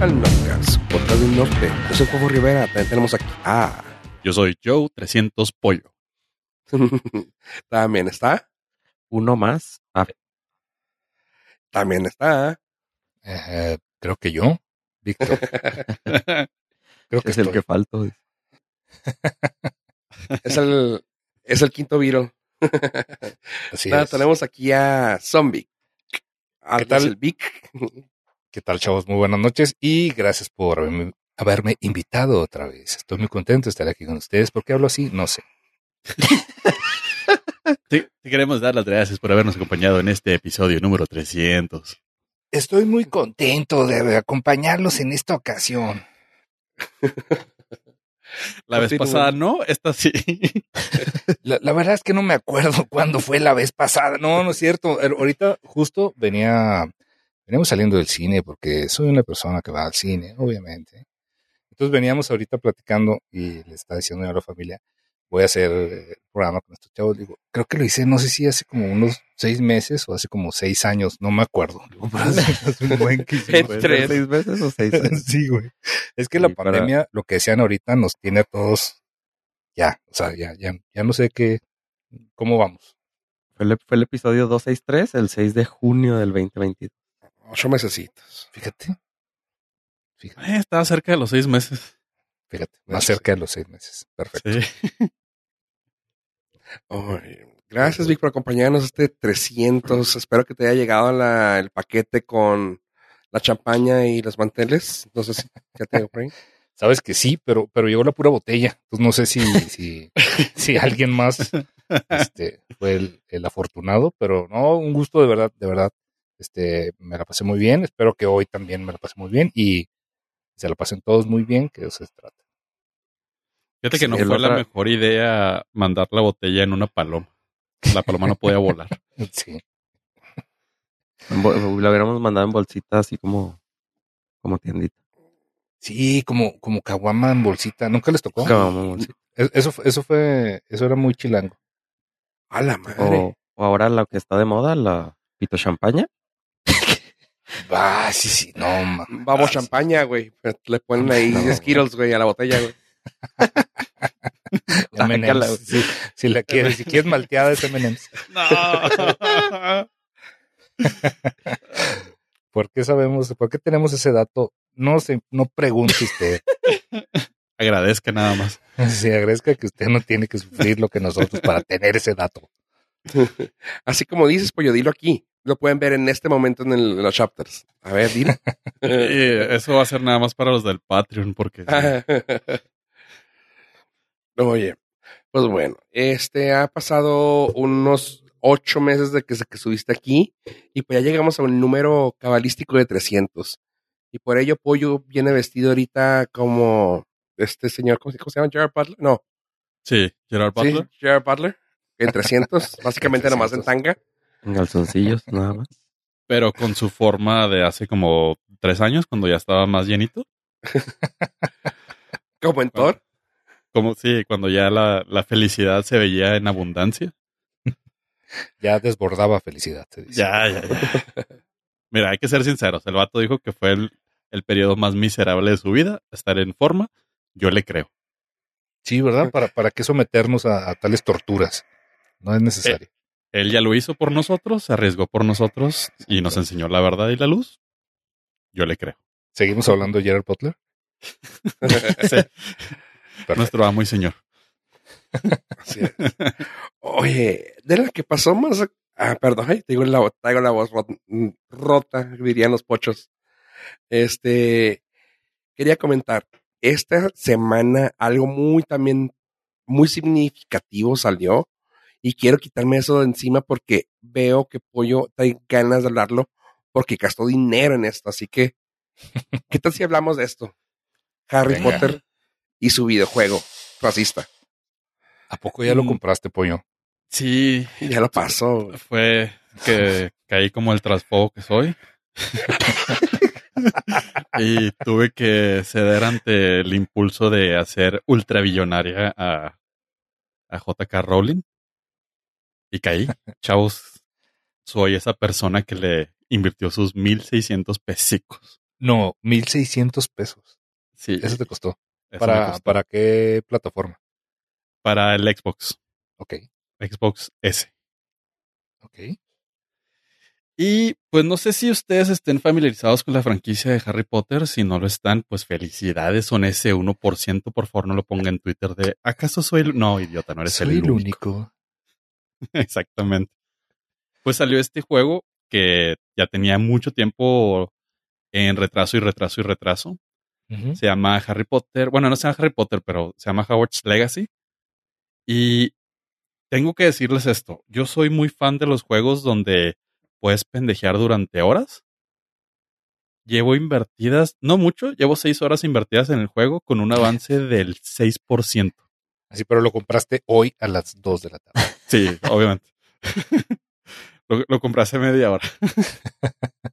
al Nordcast, podcast del norte. Yo soy Juan Rivera, también tenemos aquí. Ah, Yo soy Joe 300 Pollo. también está. Uno más. A ver, También está. Eh, creo que yo, Víctor. Creo que es el estoy. que falto. Es el, es el quinto viro. Así Nada, es. tenemos aquí a Zombie. ¿Qué tal? el Vic? ¿Qué tal, chavos? Muy buenas noches y gracias por haberme, haberme invitado otra vez. Estoy muy contento de estar aquí con ustedes. ¿Por qué hablo así? No sé. Sí, te queremos dar las gracias por habernos acompañado en este episodio número 300. Estoy muy contento de acompañarlos en esta ocasión. La vez pasada no, esta sí. La, la verdad es que no me acuerdo cuándo fue la vez pasada. No, no es cierto. Er, Ahorita justo venía, veníamos saliendo del cine porque soy una persona que va al cine, obviamente. Entonces veníamos ahorita platicando y le estaba diciendo a la familia, voy a hacer eh, el programa con estos chavos. Digo, creo que lo hice, no sé si hace como unos seis meses o hace como seis años, no me acuerdo. Digo, pero hace, hace un buen tres. ¿Seis veces o seis veces? Sí, güey. Es que la para- pandemia, lo que decían ahorita, nos tiene a todos ya, o sea, ya, ya, ya no sé qué, cómo vamos. Fue el, fue el episodio 263, el 6 de junio del 2022. Ocho mesecitos. Fíjate. Fíjate, Eh, Estaba cerca de los seis meses. fíjate. Más Sí. cerca de los seis meses. Perfecto. Sí. Ay, gracias, Vic, por acompañarnos este 300. Espero que te haya llegado la- el paquete con la champaña y los manteles. Entonces, ya tengo por ahí. Sabes que sí, pero, pero llegó la pura botella. Entonces no sé si, si, si alguien más este, fue el, el afortunado, pero no, un gusto de verdad, de verdad. Este, me la pasé muy bien. Espero que hoy también me la pasé muy bien y se la pasen todos muy bien, que eso se trata. Fíjate que Sí, no fue la mejor idea mandar la botella en una paloma. La paloma no podía volar. Sí. Lo hubiéramos mandado en bolsita así como, como tiendita. Sí, como, como caguama en bolsita. ¿Nunca les tocó? Caguama en bolsita. Es- Eso, fue- eso fue, eso era muy chilango. A la madre. O, o ahora lo que está de moda, la pito champaña. Ah, sí, sí, no. Vamos, Ah, champaña, güey. Le ponen ahí No. Skittles, güey, a la botella, güey. sí, M&Ms. Sí, si la quieres, si quieres malteada es M&M's. No. ¿Por qué sabemos, por qué tenemos ese dato? No se, no pregunte usted. Agradezca nada más. Se agradezca que usted no tiene que sufrir lo que nosotros para tener ese dato. Así como dices, pollo, dilo aquí. Lo pueden ver en este momento en, el- en los chapters. A ver, dilo. Eh, eso va a ser nada más para los del Patreon, porque Oye, pues bueno, este ha pasado unos ocho meses de que, que subiste aquí y pues ya llegamos a un número cabalístico de 300. Y por ello Pollo viene vestido ahorita como este señor, ¿cómo se llama? Gerard Butler. No, sí, Gerard Butler. sí, Gerard Butler. En 300, básicamente En nomás en 300. tanga. En calzoncillos, nada más. pero con su forma de hace como tres años, cuando ya estaba más llenito. Como en Thor. Como sí, cuando ya la, la felicidad se veía en abundancia. Ya desbordaba felicidad, se dice. Ya, ya, ya. Mira, hay que ser sinceros. El vato dijo que fue el, el periodo más miserable de su vida, estar en forma. Yo le creo. Sí, ¿verdad? ¿Para, para qué someternos a, a tales torturas? No es necesario. Él ya lo hizo por nosotros, se arriesgó por nosotros y nos enseñó la verdad y la luz. Yo le creo. ¿Seguimos hablando de Gerard Butler? Sí, nuestro amo y señor. Así es. Oye, de la que pasó más. Ah, perdón, ay, tengo la, traigo la voz rot- mm, rota, dirían los pochos. Este, quería comentar, esta semana algo muy también, muy significativo salió y quiero quitarme eso de encima porque veo que Pollo trae ganas de hablarlo porque gastó dinero en esto, así que, ¿qué tal si hablamos de esto? Harry Venga. Potter y su videojuego racista. ¿A poco ya lo Mm. compraste, pollo? Sí, Ya lo pasó. fue que caí como el trasfogo que soy. y tuve que ceder ante el impulso de hacer ultravillonaria a, a JK Rowling. Y caí. Chavos, soy esa persona que le invirtió sus 1600 pesicos No, 1600 pesos. Sí. Eso te costó. eso ¿Para, costó. ¿Para qué plataforma? Para el Xbox. Ok, Xbox S. ok. Y pues no sé si ustedes estén familiarizados con la franquicia de Harry Potter. Si no lo están, pues felicidades. Son ese 1%. Por favor, no lo ponga en Twitter de ¿acaso soy el... No, idiota, no eres Soy el, el único. único. Exactamente. Pues salió este juego que ya tenía mucho tiempo en retraso y retraso y retraso. Se llama Harry Potter. Bueno, no se llama Harry Potter, pero se llama Howard's Legacy. Y tengo que decirles esto. Yo soy muy fan de los juegos donde puedes pendejear durante horas. Llevo invertidas, no mucho, llevo seis horas invertidas en el juego con un avance del 6%. Así, pero lo compraste hoy a las 2 de la tarde. Sí, obviamente. lo, hace media hora.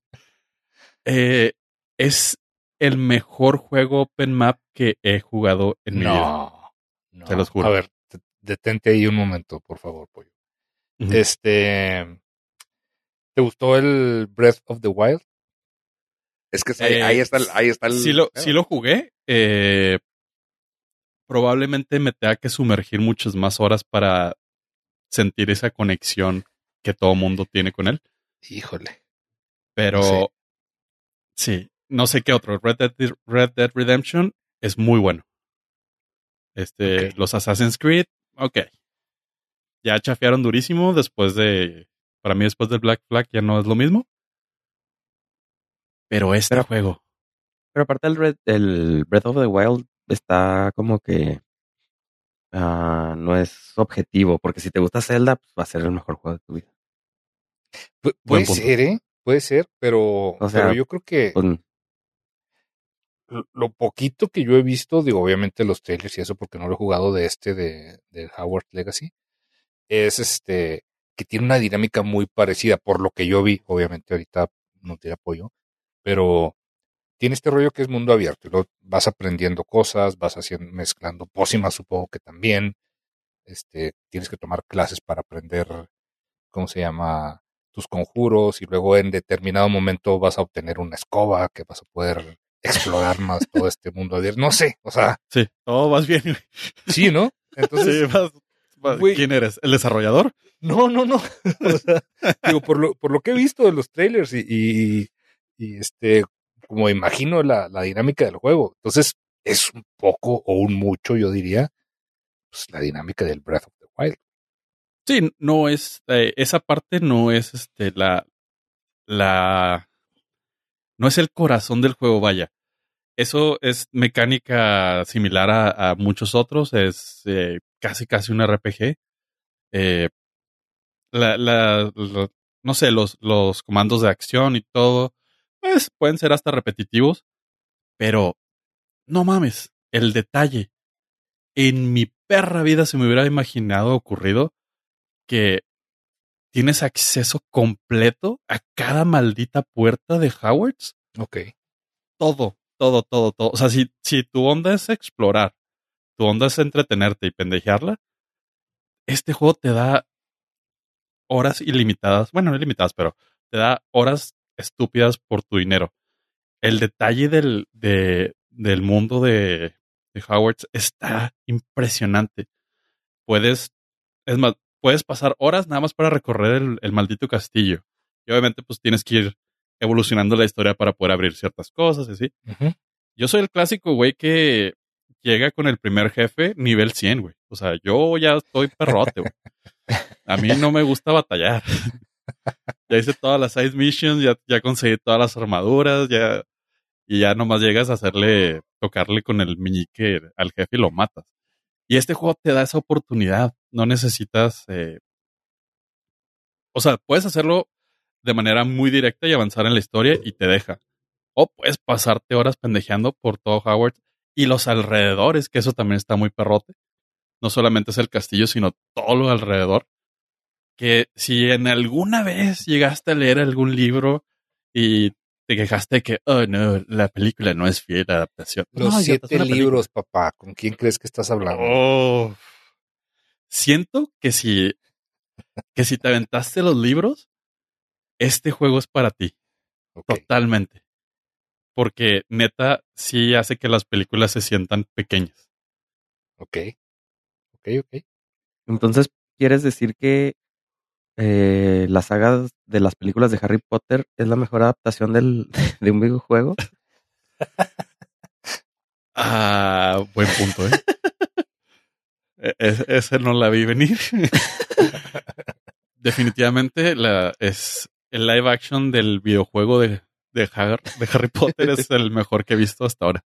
Eh, es el mejor juego open map que he jugado en mi vida. no, no. Se los juro. A ver, te- detente ahí un momento, por favor, pollo. Este. ¿Te gustó el Breath of the Wild? Es que ahí, Eh, ahí está el, ahí está el Sí lo, sí lo jugué. eh, probablemente me tenga que sumergir muchas más horas para sentir esa conexión que todo mundo tiene con él. Híjole. Pero sí, no sé qué otro. Red Dead, Red Dead Redemption es muy bueno. Este, los Assassin's Creed, ok. Ya chafearon durísimo después de. Para mí, después del Black Flag ya no es lo mismo. Pero este Pero- juego. Pero aparte el, Red, el Breath of the Wild está como que ah, no es objetivo, porque si te gusta Zelda, pues va a ser el mejor juego de tu vida. Pu- puede ser, ¿eh? Puede ser, pero, O sea, pero yo creo que Pues, lo- lo poquito que yo he visto, digo, obviamente los trailers y eso, porque no lo he jugado de este, de, de Howard Legacy, es este, que tiene una dinámica muy parecida, por lo que yo vi, obviamente ahorita no tiene apoyo, pero tiene este rollo que es mundo abierto, y luego vas aprendiendo cosas, vas haciendo, mezclando pócimas, supongo que también, este, tienes que tomar clases para aprender, ¿cómo se llama? tus conjuros y luego en determinado momento vas a obtener una escoba que vas a poder explorar más todo este mundo abierto. No sé, o sea, Sí, todo vas bien. sí, ¿no? Entonces, Sí, vas- vas- güey. ¿Quién eres? ¿El desarrollador? no, no, no. O sea, digo, por lo, por lo que he visto de los trailers y, y, y, este, como imagino la, la dinámica del juego. Entonces, es un poco o un mucho, yo diría, pues la dinámica del Breath of the Wild. Sí, no es. eh, esa parte no es este la. La. No es el corazón del juego, vaya. Eso es mecánica similar a, muchos otros. Es eh, casi, casi un RPG. Eh, la, la- no sé, los, los comandos de acción y todo, pues pueden ser hasta repetitivos. Pero, no mames, el detalle. En mi perra vida se me hubiera imaginado ocurrido que tienes acceso completo a cada maldita puerta de Howard's. Ok. Todo, todo, todo, todo. O sea, si, si tu onda es explorar, tu onda es entretenerte y pendejearla, este juego te da horas ilimitadas. Bueno, no ilimitadas, pero te da horas estúpidas por tu dinero. El detalle del, de, del mundo de, de Howard's está impresionante. Puedes, es más, puedes pasar horas nada más para recorrer el, el maldito castillo. Y obviamente, pues tienes que ir evolucionando la historia para poder abrir ciertas cosas y así. Yo soy el clásico güey que llega con el primer jefe nivel 100, güey. O sea, yo ya estoy perrote, güey. A mí no me gusta batallar. ya hice todas las side missions, ya, ya conseguí todas las armaduras, ya y ya nomás llegas a hacerle, tocarle con el meñique al jefe y lo matas. Y este juego te da esa oportunidad. No necesitas, eh, o sea, puedes hacerlo de manera muy directa y avanzar en la historia y te deja. O puedes pasarte horas pendejeando por todo Howard y los alrededores, que eso también está muy perrote. No solamente es el castillo, sino todo lo alrededor. Que si en alguna vez llegaste a leer algún libro y te quejaste que, oh no, la película no es fiel a la adaptación. Los No, siete película. libros, papá. ¿Con quién crees que estás hablando? Oh. Siento que si, que si te aventaste los libros, este juego es para ti. Totalmente. porque neta sí hace que las películas se sientan pequeñas. Ok. Ok, ok. Entonces, ¿quieres decir que eh, la saga de las películas de Harry Potter es la mejor adaptación del, de un videojuego? Ah, buen punto, ¿eh? E- es- ese no la vi venir. Definitivamente la, es el live action del videojuego de, de, Har- de Harry Potter es el mejor que he visto hasta ahora.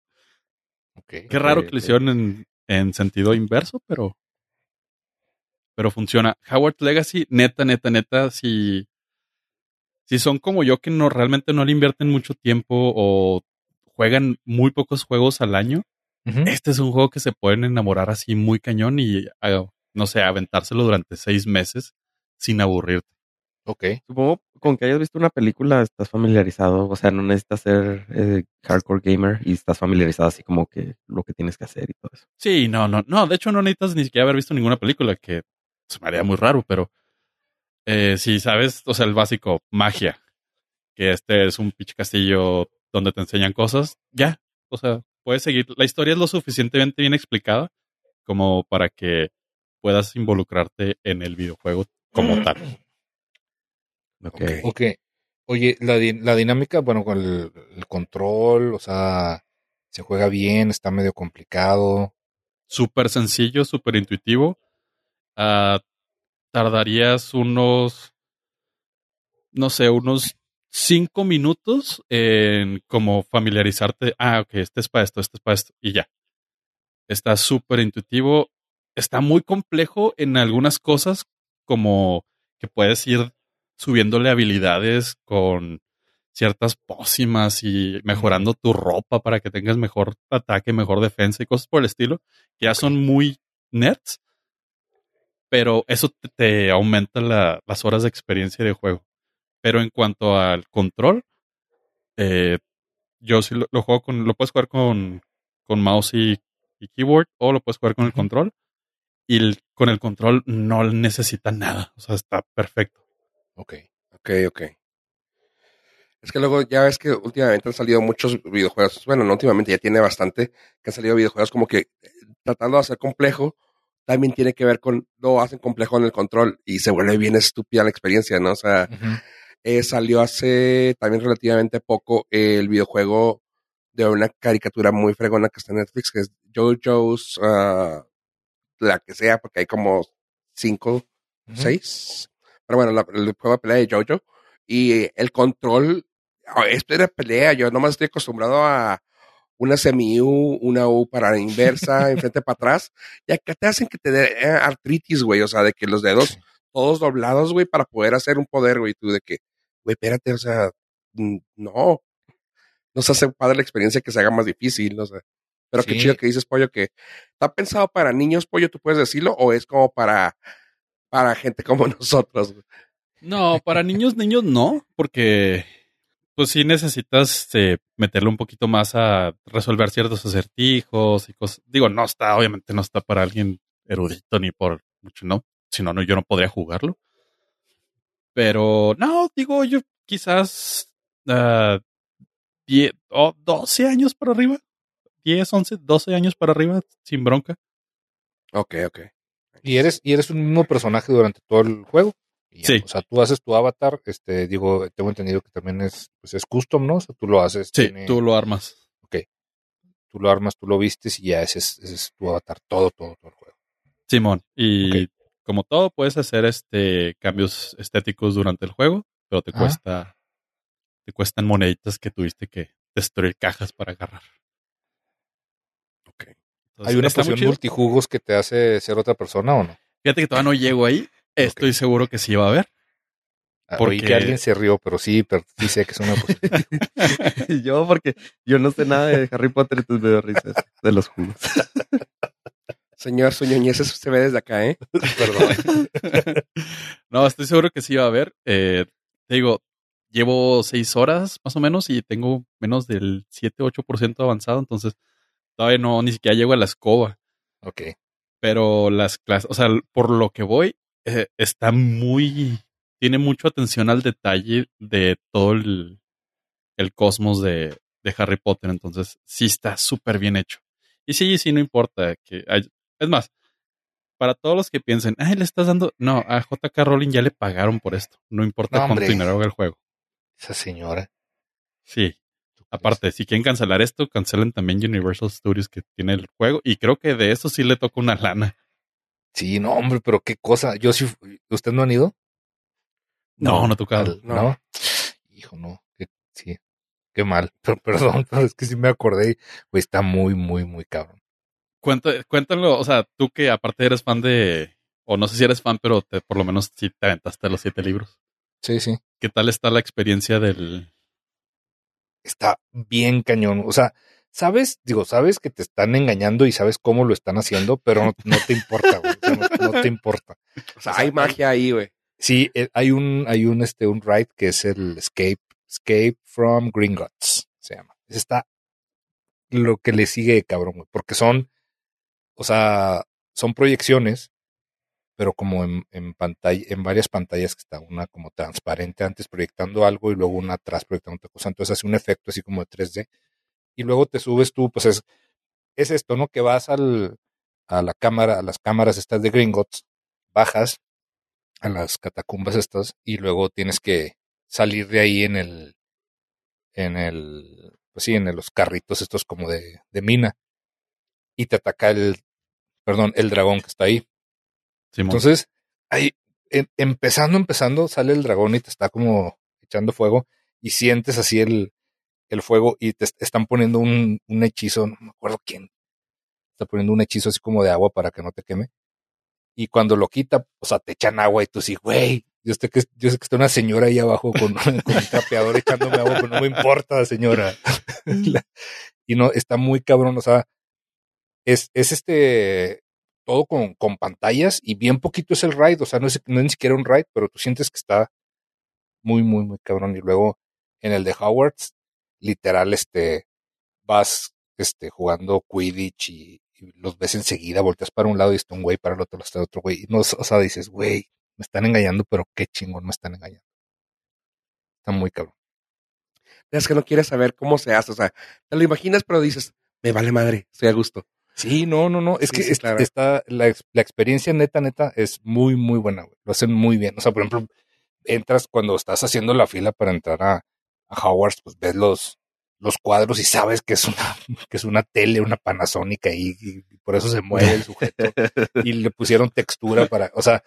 Qué raro que lo hicieron en, en sentido inverso, pero, pero funciona. Howard Legacy, neta, neta, neta, si, si son como yo que no realmente no le invierten mucho tiempo o juegan muy pocos juegos al año, este es un juego que se pueden enamorar así muy cañón y, no sé, aventárselo durante seis meses sin aburrirte. Ok. Supongo con que hayas visto una película estás familiarizado, o sea, no necesitas ser eh, hardcore gamer y estás familiarizado así como que lo que tienes que hacer y todo eso. Sí, no, no, no, de hecho no necesitas ni siquiera haber visto ninguna película, que se me haría muy raro, pero eh, si sabes, o sea, el básico, magia, que este es un pinche castillo donde te enseñan cosas, ya, o sea, puedes seguir. La historia es lo suficientemente bien explicada como para que puedas involucrarte en el videojuego como tal. Ok. Ok. Ok. Oye, la, di- la dinámica, bueno, con el, el control, o sea, se juega bien, está medio complicado. Súper sencillo, súper intuitivo. Ah, tardarías unos, no sé, unos cinco minutos en como familiarizarte. Ah, ok, este es para esto, este es para esto, y ya. Está súper intuitivo. Está muy complejo en algunas cosas, como que puedes ir subiéndole habilidades con ciertas pócimas y mejorando tu ropa para que tengas mejor ataque, mejor defensa y cosas por el estilo, que ya son muy nerds, pero eso te, te aumenta la- las horas de experiencia de juego. Pero en cuanto al control, eh, yo sí lo, lo juego con, lo puedes jugar con, con mouse y, y keyboard o lo puedes jugar con el control. Y el- con el control no necesita nada, o sea, está perfecto. Ok. Ok, ok. Es que luego ya ves que últimamente han salido muchos videojuegos. Bueno, no últimamente, ya tiene bastante que han salido videojuegos como que eh, tratando de hacer complejo, también tiene que ver con lo hacen complejo en el control y se vuelve bien estúpida la experiencia, ¿no? O sea, eh, salió hace también relativamente poco el videojuego de una caricatura muy fregona que está en Netflix, que es JoJo's, ah, la que sea, porque hay como cinco seis. Pero bueno, la- el juego de pelea de Jojo. Y el control, ah, esto era pelea. Yo nomás estoy acostumbrado a una semi-U, una U para la inversa, enfrente para atrás. Y acá te hacen que te dé eh, artritis, güey. O sea, de que los dedos todos doblados, güey, para poder hacer un poder, güey. Tú de que, güey, espérate, o sea, mm, no. No se hace padre la experiencia que se haga más difícil, no sé. Pero qué chido que dices, pollo, que está pensado para niños, pollo, tú puedes decirlo, o es como para, para gente como nosotros. güey? No, para niños, niños no, porque pues sí necesitas eh, meterle un poquito más a resolver ciertos acertijos y cosas. Digo, no está, obviamente no está para alguien erudito ni por mucho, no. Si no, no, yo no podría jugarlo. Pero no, digo, yo quizás ah, 10 o 12 años para arriba. 10, 11, 12 años para arriba, sin bronca. Ok, ok. Y eres, y eres un mismo personaje durante todo el juego. Y Sí. O sea, tú haces tu avatar, este, digo, tengo entendido que también es, pues es custom, ¿no? O sea, tú lo haces. Sí, tiene- tú lo armas. tú lo armas, tú lo vistes y ya ese es, ese es tu avatar, todo, todo, todo el juego. Simón, y Ok. como todo, puedes hacer este cambios estéticos durante el juego, pero te cuesta, te cuestan moneditas que tuviste que destruir cajas para agarrar. Ok. Entonces, ¿Hay una chido. multijugos que te hace ser otra persona o no? Fíjate que todavía no llego ahí. Estoy seguro que sí va a haber. Ah, Porque- Oí que alguien se rió, pero sí, pero sí sé que es una. Y yo, porque yo no sé nada de Harry Potter, entonces me dio risa eso, de los jugos. Señor, su ñoñez eso se ve desde acá, ¿eh? Perdón. no, estoy seguro que sí va a haber. Eh, te digo, llevo seis horas más o menos y tengo menos del 7-8% avanzado, entonces todavía no, ni siquiera llego a la escoba. Ok. pero las clases, o sea, por lo que voy, eh, está muy, tiene mucha atención al detalle de todo el, el cosmos de, de Harry Potter, entonces sí está súper bien hecho. Y sí, sí, no importa que hay- es más, para todos los que piensen, ay, le estás dando, no, a JK Rowling ya le pagaron por esto, no importa No, cuánto dinero haga el juego. Esa señora. Sí, aparte, si quieren cancelar esto, cancelen también Universal Studios que tiene el juego y creo que de eso sí le toca una lana. Sí, no, hombre, pero qué cosa. Yo sí, fu- ¿usted no han ido? No, no, toca. Al- no. no. Hijo, no. Qué- sí, qué mal. Pero, perdón, pero es que sí me acordé. Güey, está muy, muy, muy cabrón. Cuenta- cuéntalo, o sea, tú que aparte eres fan de, o no sé si eres fan, pero te, por lo menos sí te aventaste los siete libros. Sí, sí. ¿Qué tal está la experiencia del... Está bien cañón. O sea, sabes, digo, sabes que te están engañando y sabes cómo lo están haciendo, pero no, no te importa, güey. O sea, no, no te importa. O sea, O sea, hay magia ahí, güey. Sí, eh, hay un, hay un, este, un ride que es el Escape, Escape from Gringotts, se llama. Ese está lo que le sigue, cabrón, güey, porque son, o sea, son proyecciones, pero como en, en pantalla, en varias pantallas que está una como transparente antes proyectando algo y luego una atrás proyectando otra cosa. Entonces hace un efecto así como de 3D. Y luego te subes tú, pues es, es esto, ¿no? Que vas al, a la cámara, a las cámaras estas de Gringotts, bajas a las catacumbas estas y luego tienes que salir de ahí en el, en el, pues sí, en los carritos estos como de, de mina y te ataca el, perdón, el dragón que está ahí. Entonces, ahí, em- empezando, empezando, sale el dragón y te está como echando fuego y sientes así el, el fuego y te est- están poniendo un, un hechizo, no me acuerdo quién, está poniendo un hechizo así como de agua para que no te queme. Y cuando lo quita, o sea, te echan agua y tú sí, güey, yo sé que, yo sé que está una señora ahí abajo con, con un trapeador echándome agua, pero no me importa, señora. La- y no, está muy cabrón, o sea, es, es este, todo con, con pantallas y bien poquito es el ride, o sea, no es, no es ni siquiera un ride, pero tú sientes que está muy, muy, muy cabrón. Y luego en el de Howard's, literal, este, vas, este, jugando Quidditch y, y los ves enseguida, volteas para un lado y está un güey, para el otro lado está otro güey. Y no, o sea, dices, güey, me están engañando, pero qué chingón me están engañando. Está muy cabrón. Es que no quieres saber cómo se hace. O sea, te lo imaginas, pero dices, me vale madre, estoy a gusto. Sí, no, no, no. Es Sí, que sí, es- claro. está, la, la experiencia neta, neta, es muy, muy buena, güey. Lo hacen muy bien. O sea, por ejemplo, entras cuando estás haciendo la fila para entrar a, a Howard's, pues ves los, los cuadros y sabes que es una, que es una tele, una panasónica y, y por eso se mueve el sujeto. y le pusieron textura para, o sea,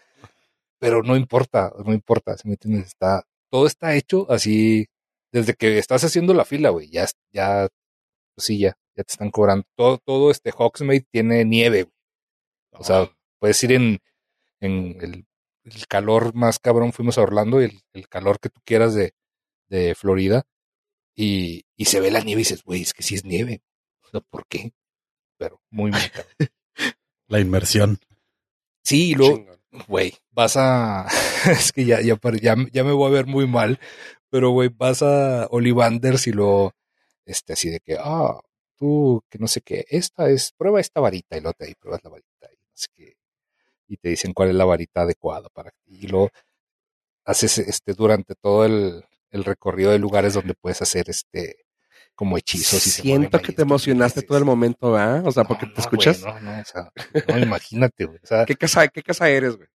pero no importa, no importa, ¿sí me entiendes? Está, todo está hecho así, desde que estás haciendo la fila, güey, ya, ya, pues sí, ya, ya te están cobrando. Todo, todo este Hogsmeade tiene nieve, güey. O sea, puedes ir en, en el, el calor más cabrón, fuimos a Orlando, y el, el calor que tú quieras de, de Florida, y, y se ve la nieve y dices, güey, es que sí es nieve. O sea, ¿por qué? Pero muy, muy cabrón. La inmersión. Sí, y luego, güey, vas a. es que ya, ya, ya, ya me voy a ver muy mal, pero güey, vas a Olivanders y lo. Este, así de que, ah, tú, que no sé qué, esta es, prueba esta varita, y luego te ahí pruebas la varita, y. Y te dicen cuál es la varita adecuada para ti. Y luego haces este durante todo el, el recorrido de lugares donde puedes hacer este como hechizos y Siento que te emocionaste todo el momento, ¿ah? O sea, porque No, te no, escuchas. no, no, o sea, no, imagínate, güey. O sea, ¿Qué casa, qué casa eres, güey?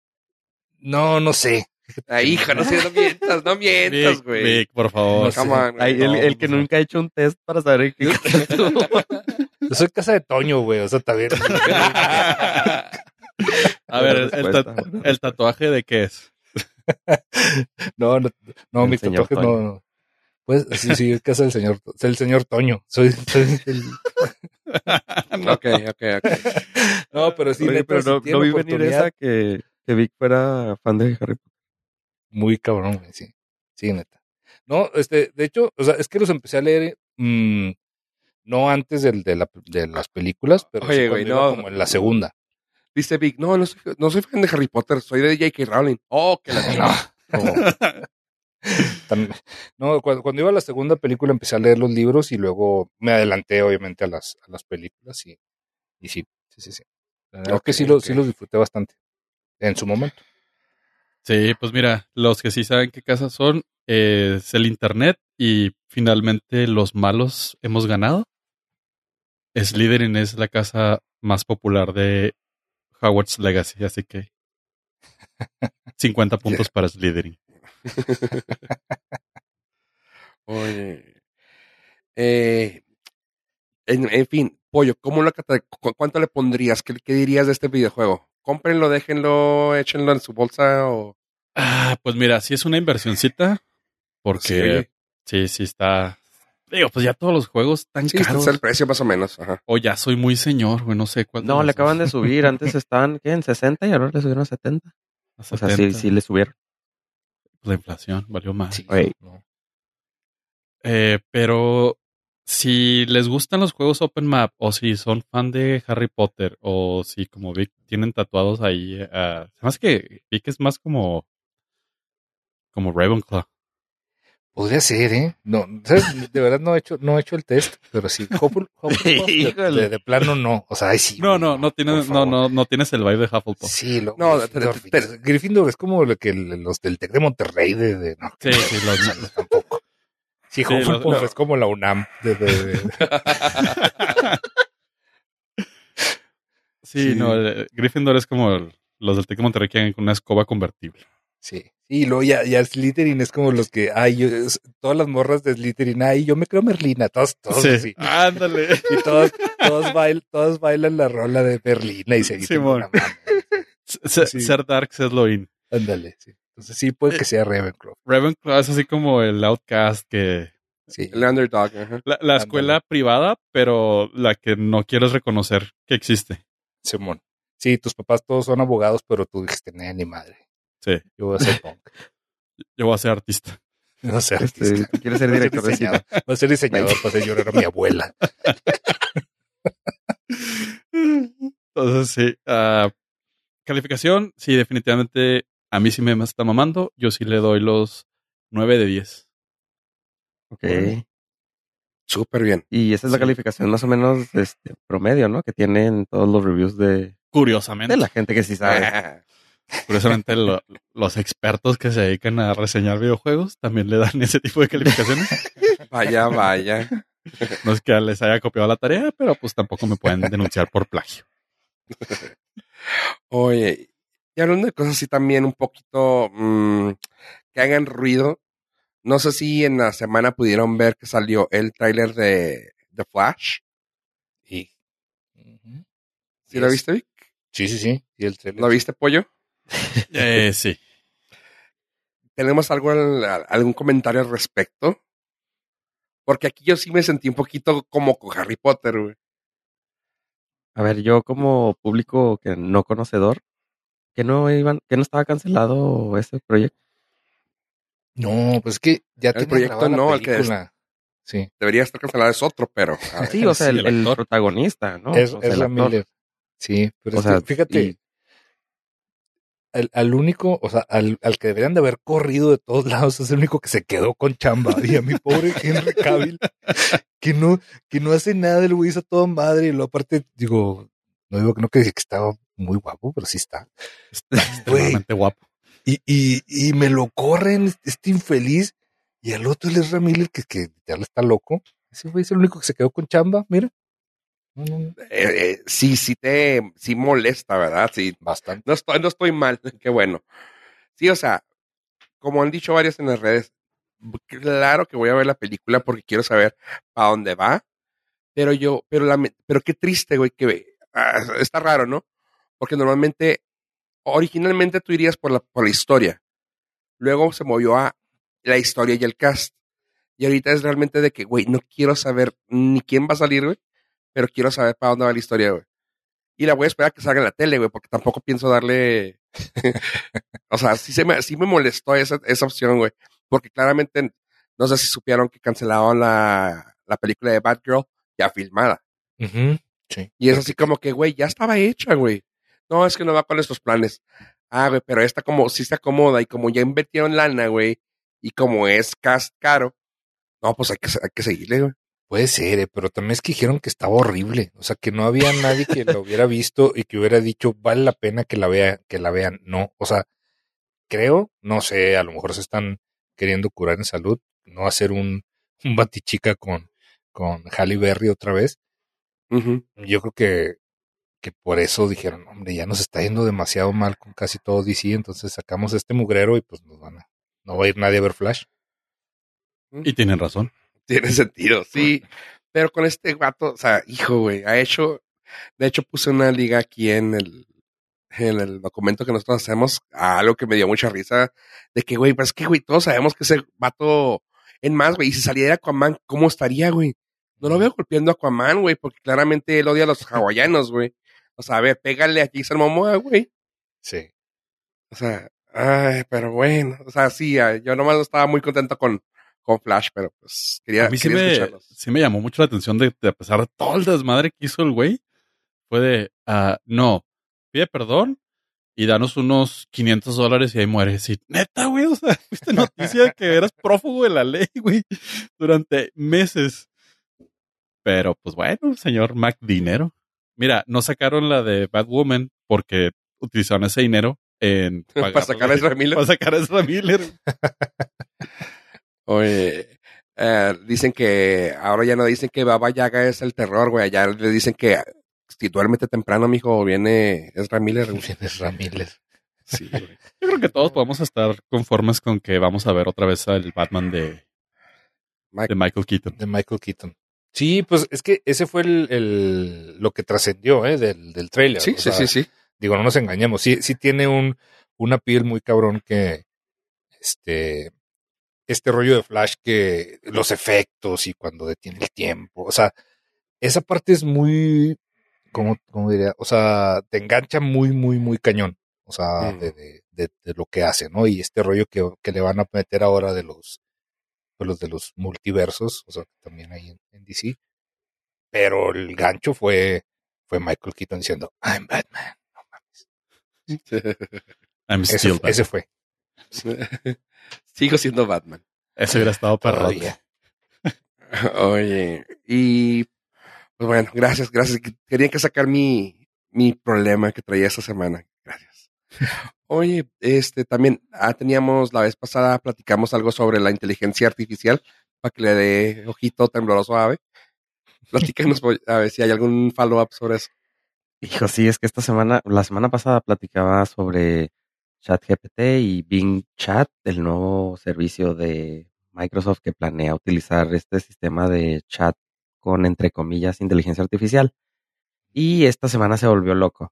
no, no sé. Ay, hija, no sé, no mientas, no mientas, güey. Vic, por favor. No sé. Come on, güey. Ay, el, No, el que no. nunca ha hecho un test para saber qué Yo soy casa de Toño, güey. O sea, también. A ver, el tatuaje de qué es. No, no, no El mis tatuajes no. no. Pues sí, sí, es casa del señor, el señor Toño. Soy, soy el- Ok, ok, ok. No, pero sí, Oye, neta, pero si no, tienen no vi venir esa que, que Vic fuera fan de Harry Potter. Muy cabrón, güey, sí. Sí, neta. No, este, de hecho, o sea, es que los empecé a leer, mm, no antes del, de, la, de las películas, pero Oye, güey, no. como en la segunda. Dice Vic, no, no soy, no soy fan de Harry Potter, soy de J.K. Rowling. Oh, que la No. No, cuando, cuando iba a la segunda película empecé a leer los libros y luego me adelanté obviamente a las, a las películas y, y sí, sí, sí, sí. La verdad Ok, que sí, lo- ok. sí los disfruté bastante en su momento. Sí, pues mira, los que sí saben qué casas son, eh, es el internet y finalmente los malos hemos ganado. Slytherin es la casa más popular de Howard's Legacy, así que 50 puntos para Slytherin. Oye. Eh, en, en fin, Pollo, ¿cómo lo, cu- ¿cuánto le pondrías? ¿Qué, qué dirías de este videojuego? Cómprenlo, déjenlo, échenlo en su bolsa o... Ah, pues mira, sí es una inversioncita, porque sí, sí está. Digo, pues ya todos los juegos están Sí, este caros. es el precio más o menos. Ajá. O ya soy muy señor, güey, no sé cuánto. No, le acaban de subir. Antes estaban, ¿qué? En 60 y ahora le subieron a 70. O sea, sí, sí le subieron. La inflación valió más. Sí, Oye. no. Eh, pero si les gustan los juegos open map o si son fan de Harry Potter o si como Vic tienen tatuados ahí, uh, más que Vic es más como como Ravenclaw. Podría ser, ¿eh? No, ¿sabes? De verdad no he hecho, no he hecho el test, pero sí. Huffle- Hufflepuff, de, Híjole. de- de plano no. O sea, ay, sí. No, no, no tienes, no, no, no tienes el vibe de Hufflepuff. Sí, lo, No, te- te- Gryffindor es como lo que los del Tec de Monterrey de, de- no, Sí, sí, los- no, tampoco. Sí, Sí, Hufflepuff los- es como la UNAM de, de- de- sí, Sí. no, eh, Gryffindor es como los del Tec de Monterrey que con una escoba convertible. Sí. Y luego ya, ya Slytherin es como los que, ay, yo, todas las morras de Slytherin, ay, yo me creo Merlina, todos, todos Sí. así. Ándale. Y todos, todos, bail, todos bailan la rola de Merlina y se dicen, Simón. Sí. Ser Darks es lo in. ándale, sí. Entonces sí puede que sea Ravenclaw. Ravenclaw es así como el outcast que Sí. El underdog. La, la escuela privada, pero la que no quieres reconocer que existe. Simón. Sí, tus papás todos son abogados, pero tú dijiste, "Nah, ni madre. Sí, Yo voy a ser punk. yo voy a ser artista. Yo voy a ser Este, quieres ser director de cine. diseñador. Voy a ser diseñador para hacer llorar a mi abuela. Entonces, sí. ah, calificación, sí, definitivamente a mí sí me está mamando. Yo sí le doy los 9 de 10. Ok. Súper bien. Y esa es la Sí. calificación más o menos este, promedio, ¿no? Que tienen todos los reviews de, Curiosamente. de la gente que sí sabe. Curiosamente, lo- los expertos que se dedican a reseñar videojuegos también le dan ese tipo de calificaciones. Vaya, vaya. No es que les haya copiado la tarea, pero pues tampoco me pueden denunciar por plagio. Oye, y hablando de cosas así también un poquito mm, que hagan ruido, no sé si en la semana pudieron ver que salió el tráiler de The Flash. Y, Ujú. ¿Sí lo viste, Vic? Sí, sí, sí. Y el. ¿Lo viste, Pollo? Eh, sí. ¿Tenemos algo, al- algún comentario al respecto? Porque aquí yo sí me sentí un poquito como con Harry Potter, güey. A ver, yo como público que no conocedor, que no iban, que no estaba cancelado ese proyecto. No, pues es que ya El proyecto grabada la no, el que es- película. Sí, Debería estar cancelado, es otro, pero... Sí, o sea, sí, el, el el actor. protagonista, ¿no? es, O sea, es el la actor. Miller. Sí, pero O es que sea, fíjate, y- al, al único, o sea, al, al que deberían de haber corrido de todos lados es el único que se quedó con chamba. Y a mi pobre Henry Cavill, que no, que no hace nada, el güey hizo todo madre. Y luego aparte, digo, no digo que no que, que estaba muy guapo, pero sí está. Extremadamente guapo. Y, y, y me lo corren, este infeliz. Y al otro, el Ezra Miller, que, que ya está loco. Ese güey es el único que se quedó con chamba, mira. Eh, eh, sí, sí te... Sí molesta, ¿verdad? Sí, bastante. No estoy, no estoy mal, qué bueno. Sí, o sea, como han dicho varios en las redes, claro que voy a ver la película porque quiero saber a dónde va. Pero yo, pero la, pero qué triste, güey, que ah, está raro, ¿no? Porque normalmente, originalmente tú irías por la, por la historia. Luego se movió a la historia y el cast. Y ahorita es realmente de que, güey, no quiero saber ni quién va a salir, güey, pero quiero saber para dónde va la historia, güey. Y la voy a esperar a que salga en la tele, güey, porque tampoco pienso darle. o sea, sí, se me, sí me molestó esa, esa opción, güey. Porque claramente, no sé si supieron que cancelaron la, la película de Batgirl ya filmada. Ujú, Sí. Y es así como que, güey, ya estaba hecha, güey. No, es que no va con nuestros planes. Ah, güey, pero esta como sí se acomoda y como ya invirtieron lana, güey, y como es cast caro, no, pues hay que, hay que seguirle, güey. Puede ser, eh, pero también es que dijeron que estaba horrible. O sea, que no había nadie que lo hubiera visto y que hubiera dicho, vale la pena que la vea, que la vean. No, o sea, creo, no sé, a lo mejor se están queriendo curar en salud, no hacer un, un batichica con, con Halle Berry otra vez. Yo creo que, que por eso dijeron, hombre, ya nos está yendo demasiado mal con casi todo DC, entonces sacamos este mugrero y pues nos van a, no va a ir nadie a ver Flash. Y tienen razón. Tiene sentido, sí. Pero con este gato, o sea, hijo, güey, ha hecho, de hecho puse una liga aquí en el, en el documento que nosotros hacemos, a algo que me dio mucha risa, de que, güey, pues es que, güey, todos sabemos que ese vato, en más, güey, y si saliera Aquaman, ¿cómo estaría, güey? No lo veo golpeando a Aquaman, güey, porque claramente él odia a los hawaianos, güey. O sea, a ver, pégale a Jason Momoa, güey. Sí. O sea, ay, pero bueno, o sea, sí, yo nomás no estaba muy contento con, con Flash, pero pues quería, A mí sí quería me, escucharlos. sí me llamó mucho la atención de, de a pesar de todo el desmadre que hizo el güey, fue de, ah, no, pide perdón y danos unos 500 dólares y ahí mueres. Y neta, güey, o sea, fuiste noticia de que eras prófugo de la ley, güey, durante meses. Pero pues bueno, señor Mac Dinero. Mira, no sacaron la de Batwoman porque utilizaron ese dinero en Para sacar a Ezra Miller. Para sacar a Ezra Miller. Oye, eh, dicen que ahora ya no dicen que Baba Yaga es el terror, güey. Ya le dicen que si duérmete temprano, mijo, viene Ezra Miller. güey. Tienes Ramírez. Sí, güey. Yo creo que todos podemos estar conformes con que vamos a ver otra vez al Batman de, Mike- de Michael Keaton. de Michael Keaton. Sí, pues es que ese fue el, el- lo que trascendió ¿eh? del, del trailer. sí, o sí, sea, sí, sí. Digo, no nos engañemos. Sí, sí tiene un, una piel muy cabrón que este, este rollo de Flash que los efectos y cuando detiene el tiempo. O sea, esa parte es muy, ¿cómo, cómo diría? O sea, te engancha muy, muy, muy cañón. O sea, Mm. de, de, de, de lo que hace, ¿no? Y este rollo que, que le van a meter ahora de los, de los de los multiversos, o sea, también ahí en, en DC. Pero el gancho fue, fue Michael Keaton diciendo, I'm Batman. No mames. I'm Ese, still ese Batman. fue. Sigo siendo Batman. Ese hubiera estado perro. Oye, y pues bueno, gracias, gracias. Quería que sacar mi, mi problema que traía esta semana. Gracias. Oye, este también ah, teníamos la vez pasada, platicamos algo sobre la inteligencia artificial para que le dé ojito tembloroso a Ave. Platícanos voy- a ver si hay algún follow-up sobre eso. Hijo, sí, es que esta semana, la semana pasada platicaba sobre ChatGPT y Bing Chat, el nuevo servicio de Microsoft que planea utilizar este sistema de chat con, entre comillas, inteligencia artificial. Y esta semana se volvió loco.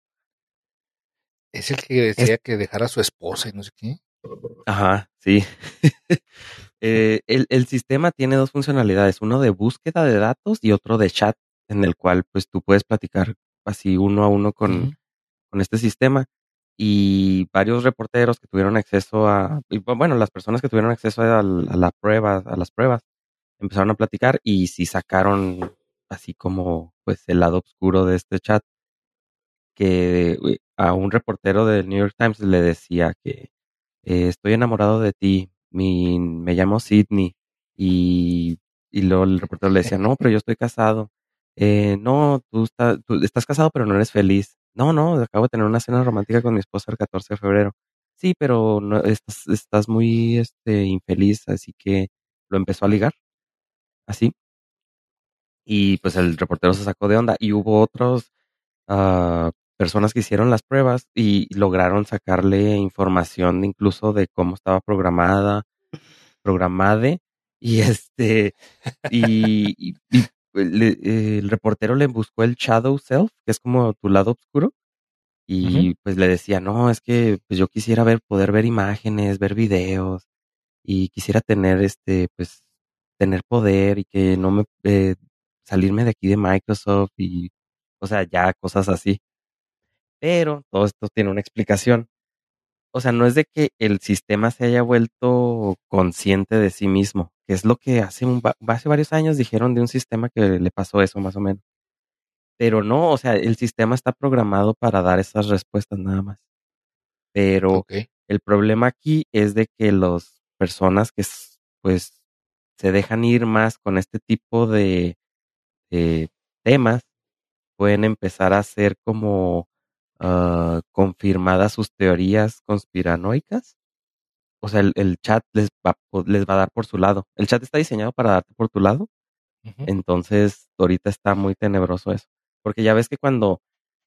Es el que decía que dejara a su esposa y no sé qué. Ajá, sí. Eh, el, el sistema tiene dos funcionalidades, uno de búsqueda de datos y otro de chat, en el cual pues tú puedes platicar así uno a uno con, con este sistema. Y varios reporteros que tuvieron acceso a, y, bu- bueno, las personas que tuvieron acceso a, a la prueba, a las pruebas, empezaron a platicar y sí sacaron así como pues el lado oscuro de este chat que a un reportero del New York Times le decía que eh, estoy enamorado de ti, mi, me llamo Sidney y, y luego el reportero le decía, no, pero yo estoy casado. Eh, no, tú estás casado pero no eres feliz. No, no, acabo de tener una cena romántica con mi esposa el 14 de febrero. Sí, pero no, estás, estás muy este, infeliz, así que lo empezó a ligar, así. Y pues el reportero se sacó de onda y hubo otros ah, personas que hicieron las pruebas y lograron sacarle información incluso de cómo estaba programada, programade y este y le- el reportero le buscó el shadow self, que es como tu lado oscuro y pues le decía, "No, es que pues yo quisiera ver poder ver imágenes, ver videos y quisiera tener este pues tener poder y que no me eh, salirme de aquí de Microsoft y o sea, ya cosas así." Pero todo esto tiene una explicación. O sea, no es de que el sistema se haya vuelto consciente de sí mismo, que es lo que hace, un, hace varios años dijeron de un sistema que le pasó eso más o menos. Pero no, o sea, el sistema está programado para dar esas respuestas nada más. Pero el problema aquí es de que las personas que pues se dejan ir más con este tipo de, de temas pueden empezar a ser como ah, confirmadas sus teorías conspiranoicas o sea, el, el chat les va, les va a dar por su lado. El chat está diseñado para darte por tu lado. Entonces, ahorita está muy tenebroso eso. Porque ya ves que cuando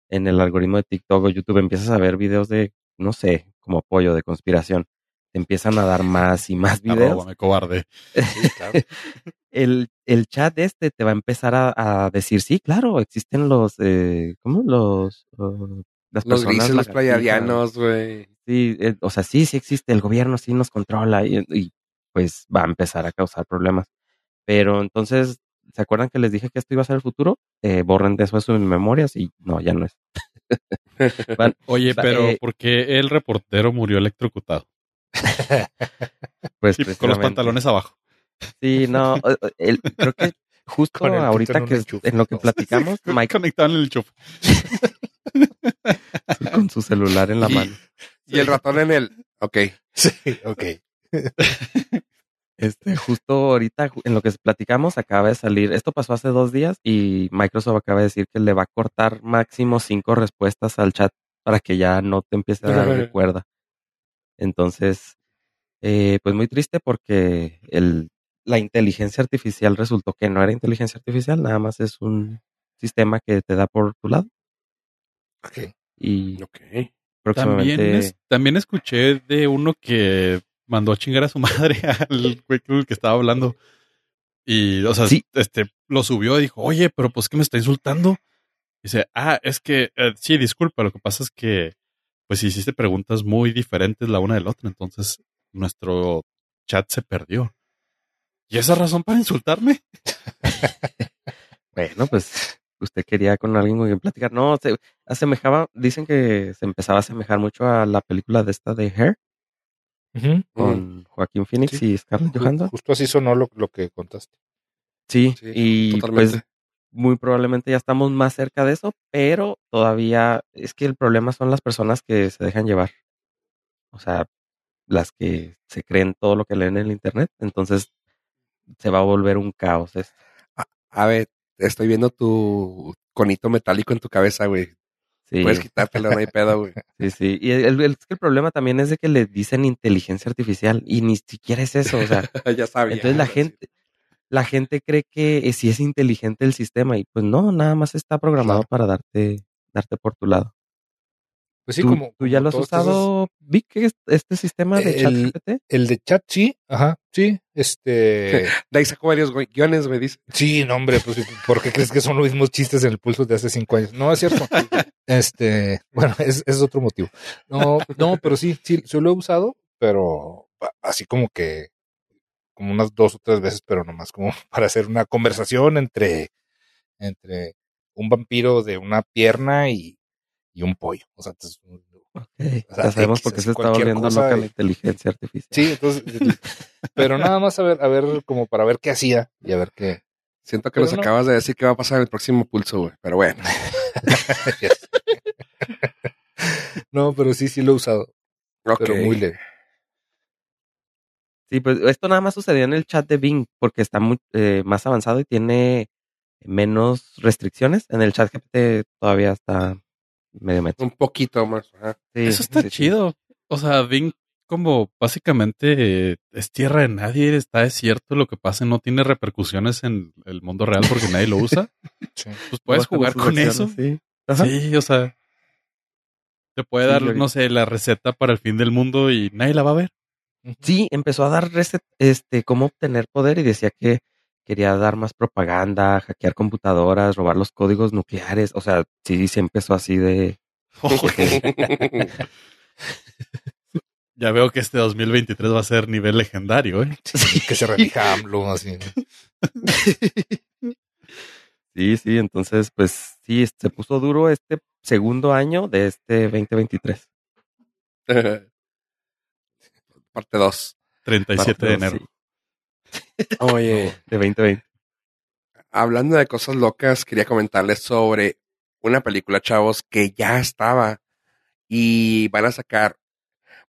en el algoritmo de TikTok o YouTube empiezas a ver videos de, no sé, como apoyo de conspiración, te empiezan a dar más y más videos. Arróbame, cobarde. Sí, claro. el, el chat este te va a empezar a, a decir, sí, claro, existen los, eh, ¿cómo? Los, uh, las Los personas grises, los playadianos, güey. Sí, eh, o sea, sí, sí existe, el gobierno sí nos controla y, y, pues va a empezar a causar problemas. Pero entonces, ¿se acuerdan que les dije que esto iba a ser el futuro? Eh, borren de eso de sus memorias y no, ya no es. Van- Oye, pero eh, ¿por qué el reportero murió electrocutado? pues Y con los pantalones abajo. Sí, no, el- creo que justo ahorita que en lo que platicamos, Mike Conectado en el enchufe. con su celular en la Y- Y el ratón en el. Ok. Sí, ok. Este, justo ahorita en lo que platicamos acaba de salir, esto pasó hace dos días y Microsoft acaba de decir que le va a cortar máximo cinco respuestas al chat para que ya no te empiece a dar recuerda. Entonces, eh, pues muy triste porque el, la inteligencia artificial resultó que no era inteligencia artificial, nada más es un sistema que te da por tu lado Ok. y También, es- también escuché de uno que mandó a chingar a su madre al güey que estaba hablando. Y, o sea, Sí. este, lo subió y dijo, oye, pero pues que me está insultando. Dice, ah, es que, eh, sí, disculpa, lo que pasa es que, pues hiciste preguntas muy diferentes la una de la otra, entonces nuestro chat se perdió. ¿Y esa razón para insultarme? Bueno, pues usted quería con alguien con quien platicar. No, se asemejaba, dicen que se empezaba a asemejar mucho a la película de esta de Hair con Joaquín Phoenix Sí. y Scarlett Johansson. Justo así sonó lo, lo que contaste. Sí, Sí, y totalmente. pues muy probablemente ya estamos más cerca de eso, pero todavía es que el problema son las personas que se dejan llevar. O sea, las que se creen todo lo que leen en el internet, entonces se va a volver un caos esto. A ver, estoy viendo tu conito metálico en tu cabeza, güey. Sí. Puedes quitártelo, no hay pedo, güey. Sí, sí. Y el, el- el problema también es de que le dicen inteligencia artificial y ni siquiera es eso. O sea, ya sabía. entonces la sí. gente, la gente cree que si es inteligente el sistema y pues no, nada más está programado para darte, darte por tu lado. Pues sí, ¿Tú, como. tú ya como lo has usado, Vic, es- este sistema de El- ChatGPT? El de chat, sí. Ajá, sí. Este. De ahí sacó varios guiones, me dice. Sí, no, hombre, pues, ¿por qué crees que son los mismos chistes en el pulso de hace cinco años? No, es cierto. Este, bueno, es, es otro motivo. No, no, pero sí, sí, sí lo he usado, pero así como que, como unas dos o tres veces, pero nomás como para hacer una conversación entre, entre un vampiro de una pierna y, y un pollo. O sea, entonces, Ok, O sea, ya sabemos X, por qué así se está volviendo loca la inteligencia artificial. sí, entonces, pero nada más a ver, a ver, como para ver qué hacía y a ver qué. Siento que Pero nos no. acabas de decir que va a pasar en el próximo pulso, güey. Pero bueno. no, pero sí, sí lo he usado, Ok. pero muy leve. Sí, pues esto nada más sucedió en el chat de Bing porque está muy, eh, más avanzado y tiene menos restricciones. En el chat GPT todavía está medio metro. Un poquito más. ajá. Sí, Eso está sí, sí. chido. O sea, Bing como básicamente eh, es tierra de nadie, está desierto, lo que pasa no tiene repercusiones en el mundo real porque nadie lo usa. Sí. Pues puedes jugar con eso. Sí. O sea, te puede Sí, dar, no sé, la receta para el fin del mundo y nadie la va a ver. Sí, empezó a dar recet- este, cómo obtener poder y decía que quería dar más propaganda, hackear computadoras, robar los códigos nucleares. O sea, sí, sí empezó así de... Ya veo que este 2023 va a ser nivel legendario, ¿eh? que se relija AMLO, así. ¿no? Sí, sí, entonces, pues sí, se puso duro este segundo año de este 2023. Parte 2. 37 de Parte dos, enero. sí, Oye, de 2020. hablando de cosas locas, quería comentarles sobre una película, chavos, que ya estaba y van a sacar.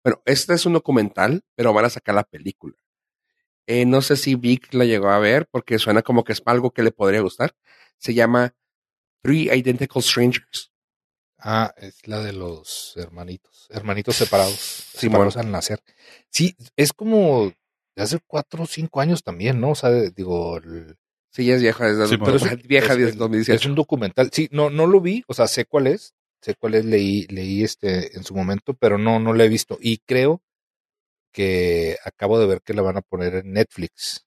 Bueno, este es un documental, pero van a sacar la película. Eh, no sé si Vic la llegó a ver porque suena como que es algo que le podría gustar. Se llama Three Identical Strangers. Ah, es la de los hermanitos, hermanitos separados, al nacer. Sí, es como hace cuatro o cinco años también, ¿no? O sea, digo, el- Sí, ya es vieja, desde Sí, pero es vieja es- desde es- 2018. es un documental. Sí, no, no lo vi, o sea, sé cuál es, sé cuál es, leí, leí este en su momento, pero no, no la he visto. Y creo que acabo de ver que la van a poner en Netflix.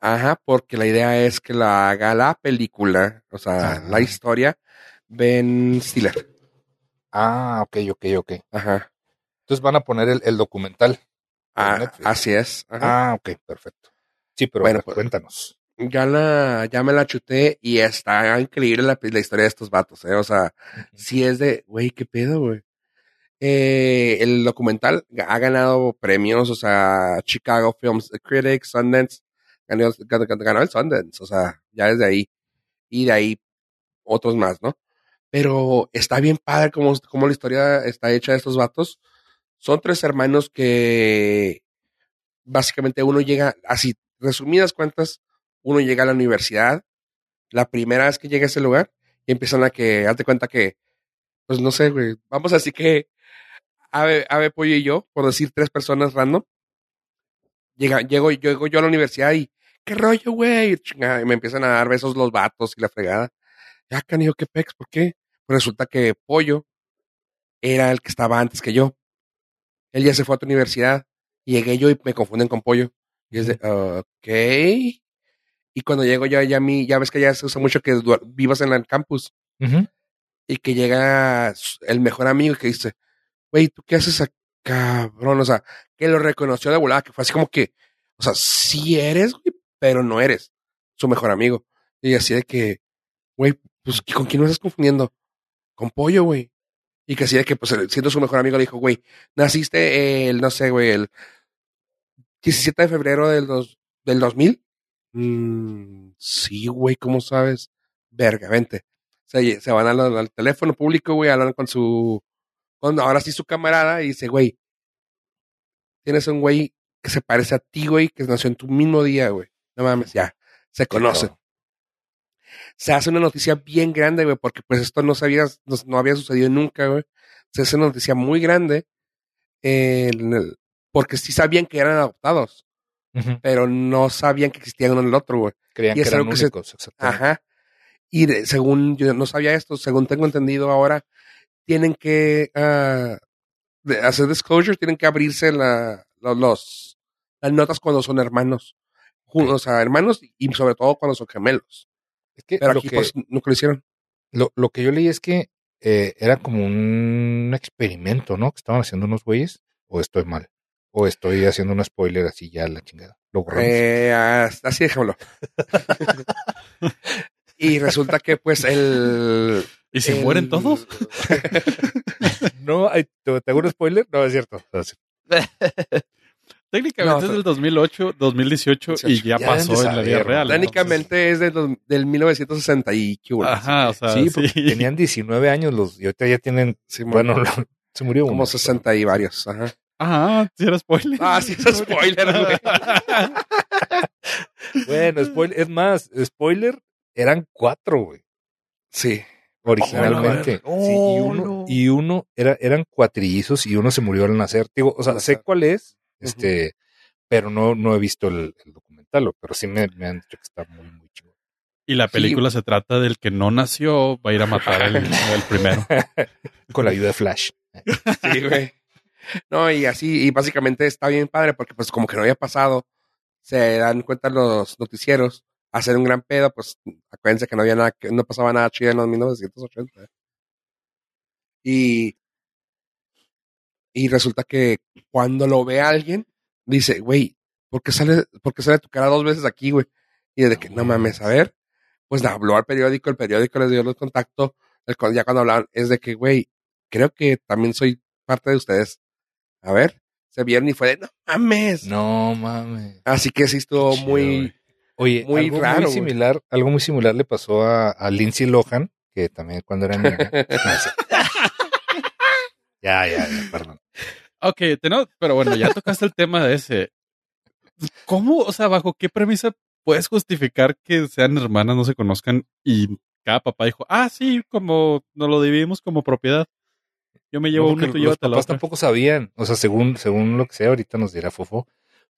Ajá, porque la idea es que la haga la película, o sea, la historia, Ben Stiller. Ah, ok, ok, ok. Ajá. Entonces van a poner el, el documental. Ah, así es. Ajá. Ah, ok, perfecto. Sí, pero Bueno, pues- cuéntanos. Ya la, ya me la chuté y está increíble la, la historia de estos vatos, eh. O sea, sí es de, güey, qué pedo, güey. Eh, el documental ha ganado premios, o sea, Chicago Films Critics, Sundance, ganó el Sundance, o sea, ya desde ahí. Y de ahí otros más, ¿no? Pero está bien padre como, como la historia está hecha de estos vatos. Son tres hermanos que básicamente uno llega, así, resumidas cuentas, uno llega a la universidad, la primera vez que llega a ese lugar, y empiezan a que, hazte cuenta que, pues no sé, güey, vamos así que, Ave, Pollo y yo, por decir tres personas random, llega, llego, llego yo a la universidad y, ¿qué rollo, güey? Y me empiezan a dar besos los vatos y la fregada. Ya, canijo, ¿qué pex? ¿Por qué? Pues resulta que Pollo era el que estaba antes que yo. Él ya se fue a otra universidad. Y llegué yo y me confunden con Pollo. Y es de, ok. Y cuando llego yo, ya a mí, ya ves que ya se usa mucho que vivas en el campus. Y que llega el mejor amigo que dice, güey, ¿tú qué haces acá, cabrón? O sea, que lo reconoció de volada, que fue así como que, o sea, sí eres, güey, pero no eres su mejor amigo. Y así de que, güey, pues, ¿con quién me estás confundiendo? Con Pollo, güey. Y que así de que, pues, siendo su mejor amigo, le dijo, güey, naciste el, no sé, güey, el 17 de febrero del, dos, del 2000. Mm, sí, güey, ¿cómo sabes? Verga, vente. Se, se van al, al teléfono público, güey, hablan con su, con ahora sí su camarada y dice, güey, tienes un güey que se parece a ti, güey, que nació en tu mismo día, güey. No mames, ya, se conocen. Se hace una noticia bien grande, güey, porque pues esto no sabía, no, no había sucedido nunca, güey. Se hace una noticia muy grande, el- porque sí sabían que eran adoptados, pero no sabían que existían uno en el otro, güey. Creían Y que eran algo que se- únicos. Ajá. Y de- según yo no sabía esto, según tengo entendido ahora, tienen que ah, de- hacer disclosure, tienen que abrirse la, lo- los, las notas cuando son hermanos. O sea, hermanos y sobre todo cuando son gemelos. Es que, Pero lo, aquí que pues nunca lo hicieron. lo, lo que yo leí es que eh, era como un experimento, ¿no? Que estaban haciendo unos güeyes. O estoy mal. O estoy haciendo un spoiler así ya la chingada. Lo borramos. Eh, as- así déjamelo. y resulta que pues el... ¿Y se el- mueren todos? no, ay, ¿te, te hago un spoiler? No, es cierto. No, sí. Técnicamente No, es del 2008, 2018 y ya, Ya pasó en la vida real. Técnicamente es del, del 1960 y qué hubo. Ajá, o sea, sí, sí. porque tenían 19 años los y ahorita ya tienen, Sí, bueno, se murió como uno. 60 y varios. Ajá. Ajá, si era spoiler. Ah, sí, es spoiler, güey. Bueno, spoiler, es más, spoiler, eran cuatro, güey, Sí. originalmente. Oh, Sí, y no. uno, y uno era, eran cuatrillizos y uno se murió al nacer. Digo, o sea, sé cuál es, este, pero no, no he visto el, el documental, pero sí me, me han dicho que está muy, muy chido. Y la película se trata del que no nació, va a ir a matar al, al primero. Con la ayuda de Flash. Sí, güey. No, y así, y básicamente está bien padre porque pues como que no había pasado, se dan cuenta los noticieros, hacer un gran pedo, pues acuérdense que no había nada, que no pasaba nada chido en los 1980. Y, y resulta que cuando lo ve alguien, dice, güey, ¿por qué sale, por qué sale tu cara dos veces aquí, güey? Y de que, no mames, a ver, pues habló al periódico, el periódico les dio los contactos, el, ya cuando hablaban, es de que, güey, creo que también soy parte de ustedes. A ver, se vieron y fue de, no mames. No mames. Así que sí estuvo Chido, muy. Oye, muy algo raro, muy similar, algo muy similar le pasó a, a Lindsay Lohan, que también cuando era niña. No, ya, ya, ya, perdón. Ok, tenemos- pero bueno, ya tocaste el tema de ese. ¿Cómo, o sea, bajo qué premisa puedes justificar que sean hermanas, no se conozcan y cada papá dijo, ah, sí, como nos lo dividimos como propiedad. Yo me llevo No, uno y tú los llévate la papás tampoco sabían. O sea, según, según lo que sea, ahorita nos dirá Fofo.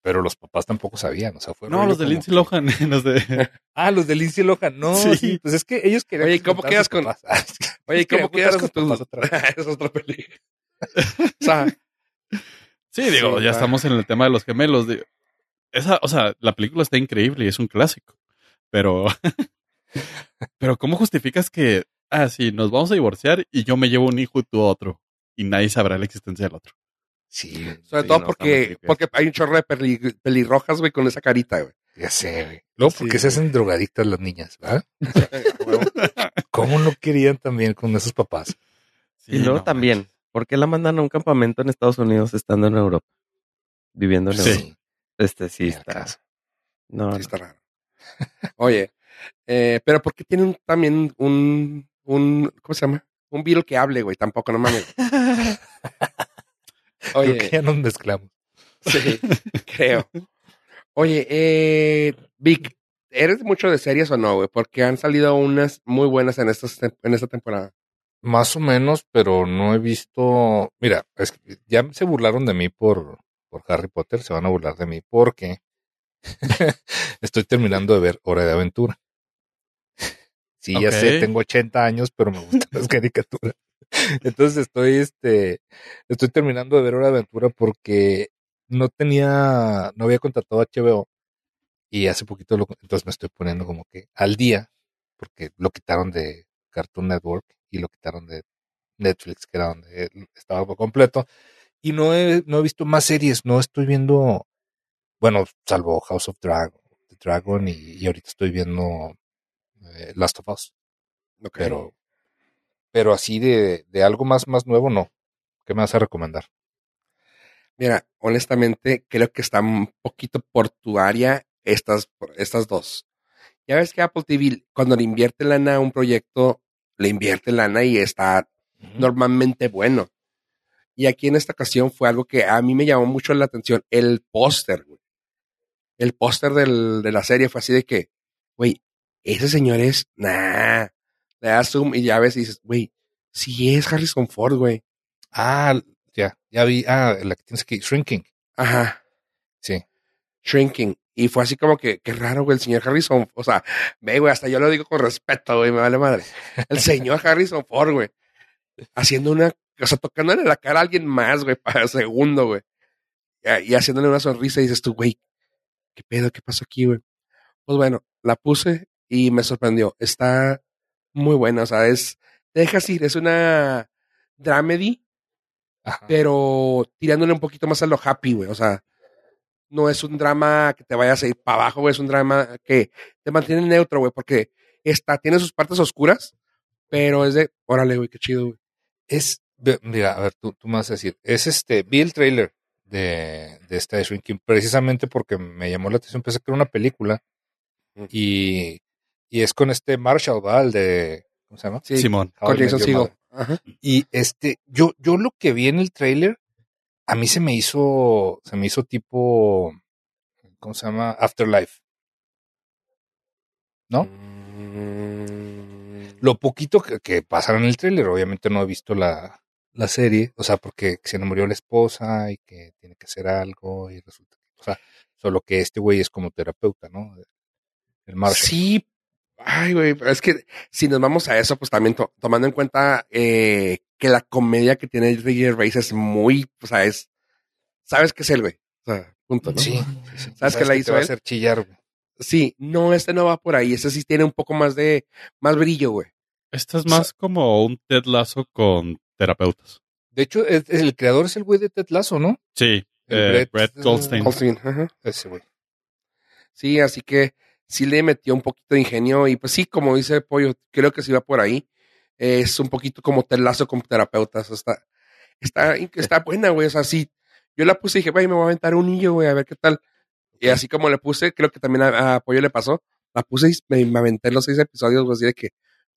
Pero los papás tampoco sabían. O sea, fue No, los de Lindsay Lohan, los de... Ah, los de Lindsay Lohan. No, Sí. sí. Pues es que ellos querían. Oye, ¿cómo quedas sus papás. Oye, ¿cómo quedas con tus... es otra película. o sea, Sí, digo, Sí, ya va. estamos en el tema de los gemelos. Esa, o sea, la película está increíble y es un clásico. Pero, pero ¿cómo justificas que, ah, sí, nos vamos a divorciar y yo me llevo un hijo y tú otro? Y nadie sabrá la existencia del otro. Sí, sobre sí, todo no, porque, porque hay un chorro de peli- pelirrojas, güey, con esa carita, güey. Ya sé, güey. Luego porque Sí, se hacen drogadictas las niñas, ¿verdad? ¿Cómo no querían también con esos papás? y luego no también, ¿por qué la mandan a un campamento en Estados Unidos estando en Europa? Viviendo en Sí. Europa. Este sí está. No, Sí, no. está raro. Oye, eh, pero ¿por qué tiene un, también un, un, ¿cómo se llama? Un virus que hable, güey, tampoco, no mames. Creo que Oye, ya nos mezclamos. sí, creo. Oye, eh, Vic, ¿eres mucho de series o no, güey? Porque han salido unas muy buenas en, estas, tem- en esta temporada. Más o menos, pero no he visto. Mira, es que ya se burlaron de mí por, por Harry Potter, se van a burlar de mí porque estoy terminando de ver Hora de Aventura. Sí, ya sé, tengo 80 años, pero me gustan las caricaturas. Entonces estoy, este, estoy terminando de ver Hora de Aventura porque no tenía, no había contratado a HBO y hace poquito lo, entonces me estoy poniendo como que al día porque lo quitaron de Cartoon Network y lo quitaron de Netflix, que era donde estaba por completo. Y no he, no he visto más series, no estoy viendo, bueno, salvo House of Dragon, Dragon y, y ahorita estoy viendo eh, Last of Us, pero, pero así de, de algo más, más nuevo, no. ¿Qué me vas a recomendar? Mira, honestamente, creo que está un poquito por tu área estas, estas dos. Ya ves que Apple TV, cuando le invierte lana a un proyecto, le invierte lana y está normalmente bueno. Y aquí en esta ocasión fue algo que a mí me llamó mucho la atención, el póster, güey. El póster de la serie fue así de que, güey, ese señor es, nah, le das zoom y ya ves y dices, güey, sí es Harrison Ford, güey. Ah, ya, ya vi, ah, la que tienes que, Shrinking, Ajá. sí. Shrinking. Y fue así como que, qué raro, güey, el señor Harrison. O sea, ve, güey, hasta yo lo digo con respeto, güey, me vale madre. El señor Harrison Ford, güey. Haciendo una, o sea, tocándole la cara a alguien más, güey, para el segundo, güey. Y, y haciéndole una sonrisa y dices tú, güey, ¿qué pedo? ¿Qué pasó aquí, güey? Pues bueno, la puse y me sorprendió. Está muy buena, o sea, es, te dejas ir, es una dramedy, Ajá. pero tirándole un poquito más a lo happy, güey. O sea, no es un drama que te vayas a ir para abajo, güey. Es un drama que te mantiene neutro, güey, porque está, tiene sus partes oscuras, pero es de, órale, güey, qué chido, güey. Es, mira, a ver, tú, tú me vas a decir, es este, vi el trailer de, de esta de Shrinking precisamente porque me llamó la atención, pensé que era una película Mm. y, y es con este Marshall, ¿va? El de, ¿cómo se llama? Sí, Simón. Con Jason. Ajá. Y este, yo, yo lo que vi en el trailer, a mí se me hizo, se me hizo tipo, ¿cómo se llama? Afterlife. ¿No? Mm, Lo poquito que, que pasaron en el tráiler, obviamente no he visto la, la serie, o sea, porque se le murió la esposa y que tiene que hacer algo y resulta que, o sea, solo que este güey es como terapeuta, ¿no? El Marshall. Sí. Ay, güey, pero es que si nos vamos a eso, pues también to- tomando en cuenta eh, que la comedia que tiene Ricky Gervais es muy, o sea, es, sabes que es él, güey. O sea, punto, ¿no? Sí, sí, sí. ¿Sabes qué la te hizo va a él? hacer chillar, güey. Sí, no, este no va por ahí. Este sí tiene un poco más de, más brillo, güey. Esta es más como un Ted Lasso con terapeutas. De hecho, el creador es el güey de Ted Lasso, ¿no? Sí, El eh, Brett, Brett Goldstein. Austin, ajá. Ese güey. Sí, así que sí le metió un poquito de ingenio y pues sí, como dice Pollo, creo que sí va por ahí. Es un poquito como telazo con terapeutas. Está, está, está buena, güey. O sea, sí, yo la puse y dije, güey, me voy a aventar un niño, güey, a ver qué tal. Y así como le puse, creo que también a, a Pollo le pasó. La puse y me, me aventé los seis episodios, güey, así de que,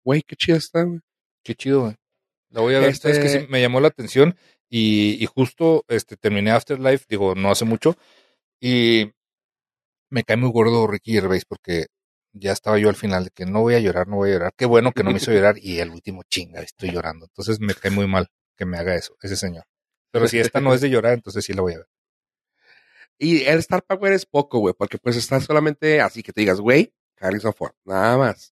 güey, qué chida está, güey. Qué chido, güey. La voy a ver. Este- Es que sí, me llamó la atención y, y justo este, terminé Afterlife, digo, no hace mucho, y me cae muy gordo Ricky Gervais porque ya estaba yo al final de que no voy a llorar, no voy a llorar. Qué bueno que no me hizo llorar y el último chinga, estoy llorando. Entonces me cae muy mal que me haga eso, ese señor. Pero si esta no es de llorar, entonces sí la voy a ver. Y el Star Power es poco, güey, porque pues está solamente así que te digas, güey, Harrison Ford, nada más.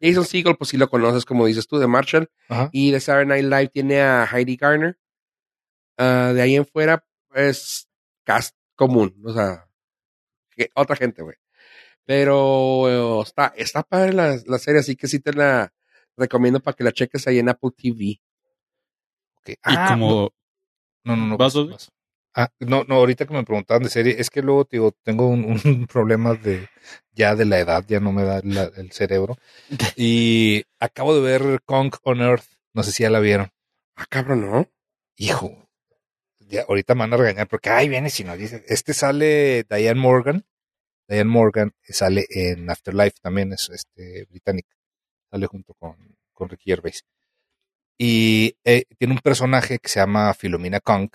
Jason Segel, pues sí lo conoces, como dices tú, de Marshall. Ajá. Y de Saturday Night Live tiene a Heidi Garner. Ah, de ahí en fuera, es cast común, o sea, otra gente, güey. Pero eh, está, está padre la, la serie, así que sí te la recomiendo para que la cheques ahí en Apple TV. Y Ah, como No, no, no. ¿Vas, vas, Obi? vas. Ah, no, no, ahorita que me preguntaban de serie, es que luego, te digo, tengo un, un problema de ya de la edad, ya no me da la- el cerebro. Y acabo de ver Kong on Earth, no sé si ya la vieron. Ah, cabrón, ¿no? Hijo, ya, ahorita me van a regañar porque, ay, viene si no dice. Este sale Diane Morgan. Diane Morgan sale en Afterlife también, es este británica. Sale junto con, con Ricky Gervais. Y eh, tiene un personaje que se llama Filomena Kong.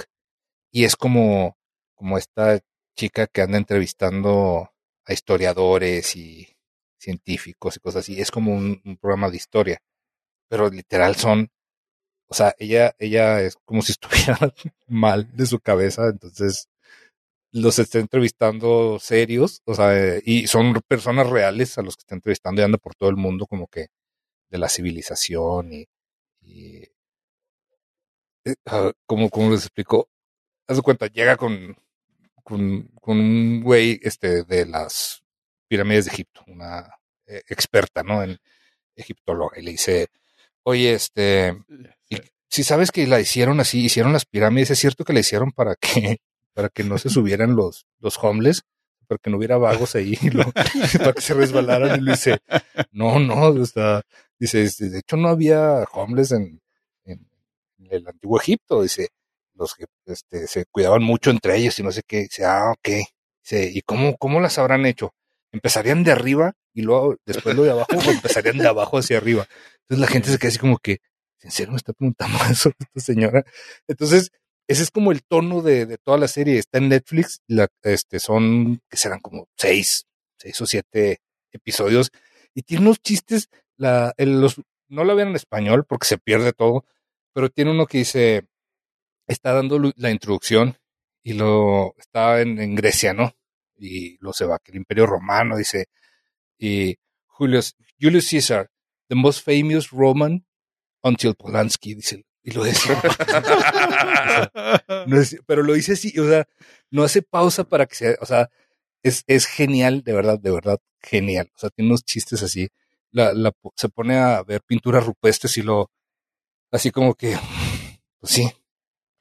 Y es como, como esta chica que anda entrevistando a historiadores y científicos y cosas así. Es como un, un programa de historia. Pero literal son o sea, ella, ella es como si estuviera mal de su cabeza, entonces los está entrevistando serios, o sea, eh, y son personas reales a los que está entrevistando y anda por todo el mundo como que de la civilización y, y eh, ah, como, como les explico, haz de cuenta, llega con, con, con un güey este, de las pirámides de Egipto, una eh, experta, ¿no? En egiptóloga, y le dice, oye, este, si sabes que la hicieron así, hicieron las pirámides, es cierto que la hicieron para que, para que no se subieran los, los homeless, para que no hubiera vagos ahí, lo- para que se resbalaran. Y le dice, no, no, dice, este, de hecho no había homeless en, en el antiguo Egipto, dice, los que este, se cuidaban mucho entre ellos y no sé qué, dice, ah, ok, dice, ¿y cómo, cómo las habrán hecho? Empezarían de arriba y luego después lo de abajo o empezarían de abajo hacia arriba. Entonces la gente se queda así como que, ¿en serio me está preguntando eso esta señora? Entonces, ese es como el tono de, de toda la serie. Está en Netflix, la, este, son, que serán como seis, seis o siete episodios. Y tiene unos chistes, la, el- los, no la vean en español porque se pierde todo, pero tiene uno que dice, está dando la introducción y lo está en, en Grecia, ¿no? Y lo se va, que el Imperio Romano dice, y Julius, Julius Caesar, the most famous Roman until Polanski, dice, y lo es- pero lo dice así, o sea, no hace pausa para que sea, o sea, es, es genial, de verdad, de verdad, genial. O sea, tiene unos chistes así. La, la, se pone a ver pinturas rupestres y lo, así como que, pues sí,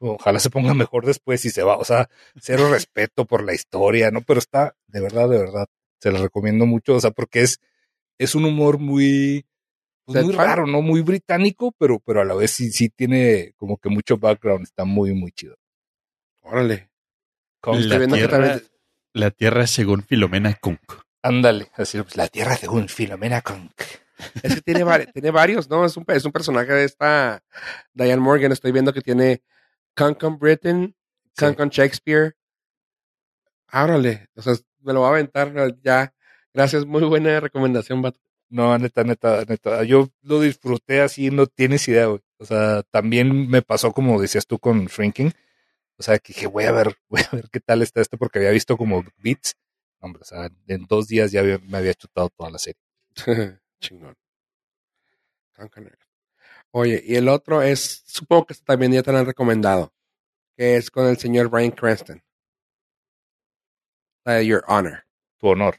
ojalá se ponga mejor después y se va. O sea, cero respeto por la historia, ¿no? Pero está, de verdad, de verdad, se lo recomiendo mucho, o sea, porque es, es un humor muy, pues muy raro, ¿no? Muy británico, pero, pero a la vez sí, sí tiene como que mucho background, está muy, muy chido. Órale. La tierra, también- la tierra según Filomena Kunk. Ándale, así pues, la tierra según Filomena Conk. Es que tiene, tiene varios, ¿no? Es un, es un personaje de esta Diane Morgan. Estoy viendo que tiene Concon Britain, Sí. Concon Shakespeare. Árale. O sea, me lo voy a aventar ya. Gracias, muy buena recomendación, vato. No, neta, neta, neta. Yo lo disfruté así, no tienes idea, güey. O sea, también me pasó como decías tú con Shrinking. O sea, que dije, voy a ver, voy a ver qué tal está esto, porque había visto como beats. Hombre, o sea, en dos días ya había- me había chutado toda la serie. Chingón. Oye, y el otro es, supongo que también ya te lo han recomendado, que es con el señor Brian Cranston. De Your Honor. Tu honor.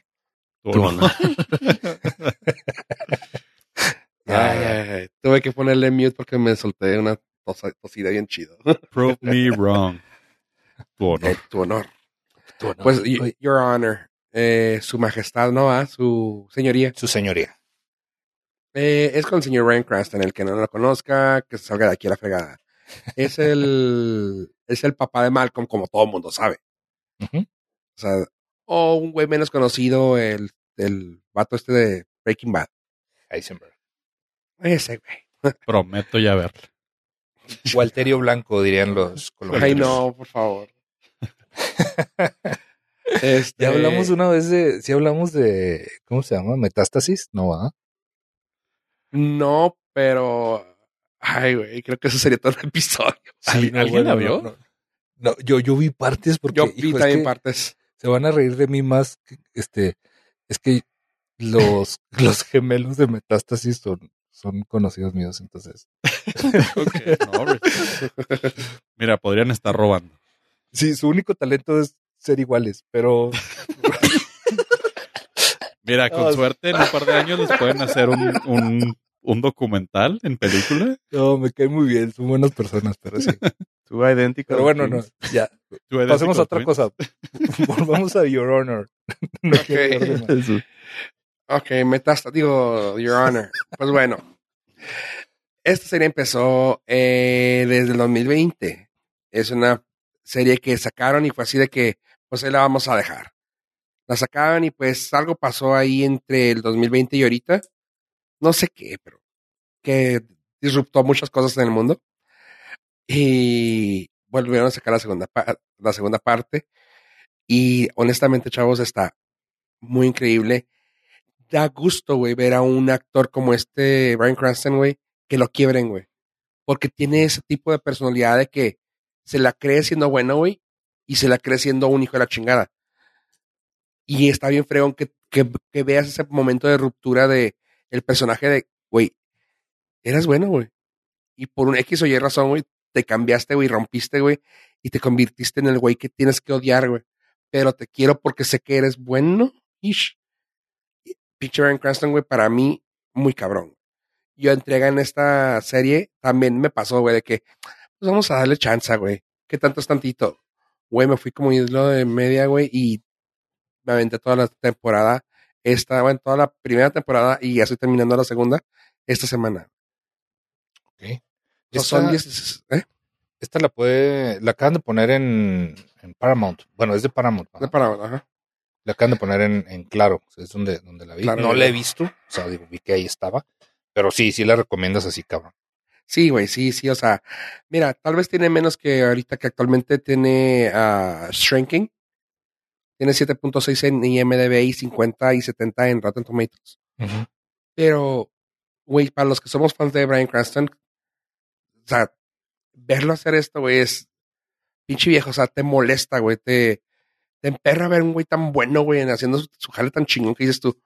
Tu honor. Ay, ay, ay. Tuve que ponerle mute porque me solté una tosa- tosida bien chido. Prove me wrong. Tu honor. Eh, tu honor. Tu honor. Pues, Your Honor. Eh, su majestad, ¿no? Ah, Su señoría. su señoría. Eh, es con el señor Ryan Cranston, el que no lo conozca, que se salga de aquí a la fregada. Es el, es el papá de Malcolm, como todo el mundo sabe. O sea, o un güey menos conocido, el, el vato este de Breaking Bad. Heisenberg. Ese güey. Prometo ya verla. Walterio Blanco, dirían los colombianos. Ay, no, por favor. Este, Ya hablamos una vez de, sí hablamos de, ¿cómo se llama? Metástasis, no va. No, pero. Ay, güey, creo que eso sería todo el episodio. ¿Al- no, ¿Alguien la no, vio? No, no, yo, yo vi partes porque Yo vi hijo, es también que partes. Se van a reír de mí más. que, Este, es que los, los gemelos de Metástasis son, son conocidos míos, entonces. No. Mira, podrían estar robando. Sí, su único talento es ser iguales, pero Mira, con suerte en un par de años les pueden hacer un, un, un documental en película. no, me caen muy bien, son buenas personas, pero sí. Tú idéntico. Pero bueno, no, ya. Pasemos a otra cosa. Volvamos a Your Honor. No Ok. quiero hablar de más. Ok, metasta, digo, Your Honor. Pues bueno, esta serie empezó eh, desde el 2020. Es una serie que sacaron y fue así de que, pues ahí la vamos a dejar. La sacaron y pues algo pasó ahí entre el 2020 y ahorita. No sé qué, pero que disruptó muchas cosas en el mundo. Y volvieron a sacar la segunda, la segunda parte. Y honestamente, chavos, está muy increíble da gusto, güey, ver a un actor como este Brian Cranston, güey, que lo quiebren, güey. Porque tiene ese tipo de personalidad de que se la cree siendo bueno, güey, y se la cree siendo un hijo de la chingada. Y está bien fregón que, que, que veas ese momento de ruptura de el personaje de, güey, eras bueno, güey. Y por un X o Y razón, güey, te cambiaste, güey, rompiste, güey, y te convirtiste en el güey que tienes que odiar, güey. Pero te quiero porque sé que eres bueno, ish. Picture and Cranston, güey, para mí, muy cabrón. Yo entrega en esta serie, también me pasó, güey, de que, pues vamos a darle chance, güey. ¿Qué tanto es tantito? Güey, me fui como hilo de media, güey, y me aventé toda la temporada. Esta, bueno, toda la primera temporada y ya estoy terminando la segunda esta semana. No, Esta, son 10, ¿eh? esta la puede, la acaban de poner en, en Paramount. Bueno, es de Paramount. De para- ajá. La acaban de poner en, en Claro, es donde, donde la vi. Claro, no la he visto, o sea, digo, vi que ahí estaba. Pero sí, sí la recomiendas así, cabrón. Sí, güey, sí, sí, o sea, mira, tal vez tiene menos que ahorita que actualmente tiene ah, Shrinking. Tiene 7.6 en IMDb y 50 y 70 en Rotten Tomatoes. Pero, güey, para los que somos fans de Brian Cranston, o sea, verlo hacer esto, güey, es pinche viejo, o sea, te molesta, güey, te, te emperra ver un güey tan bueno, güey, haciendo su, su jale tan chingón que dices tú,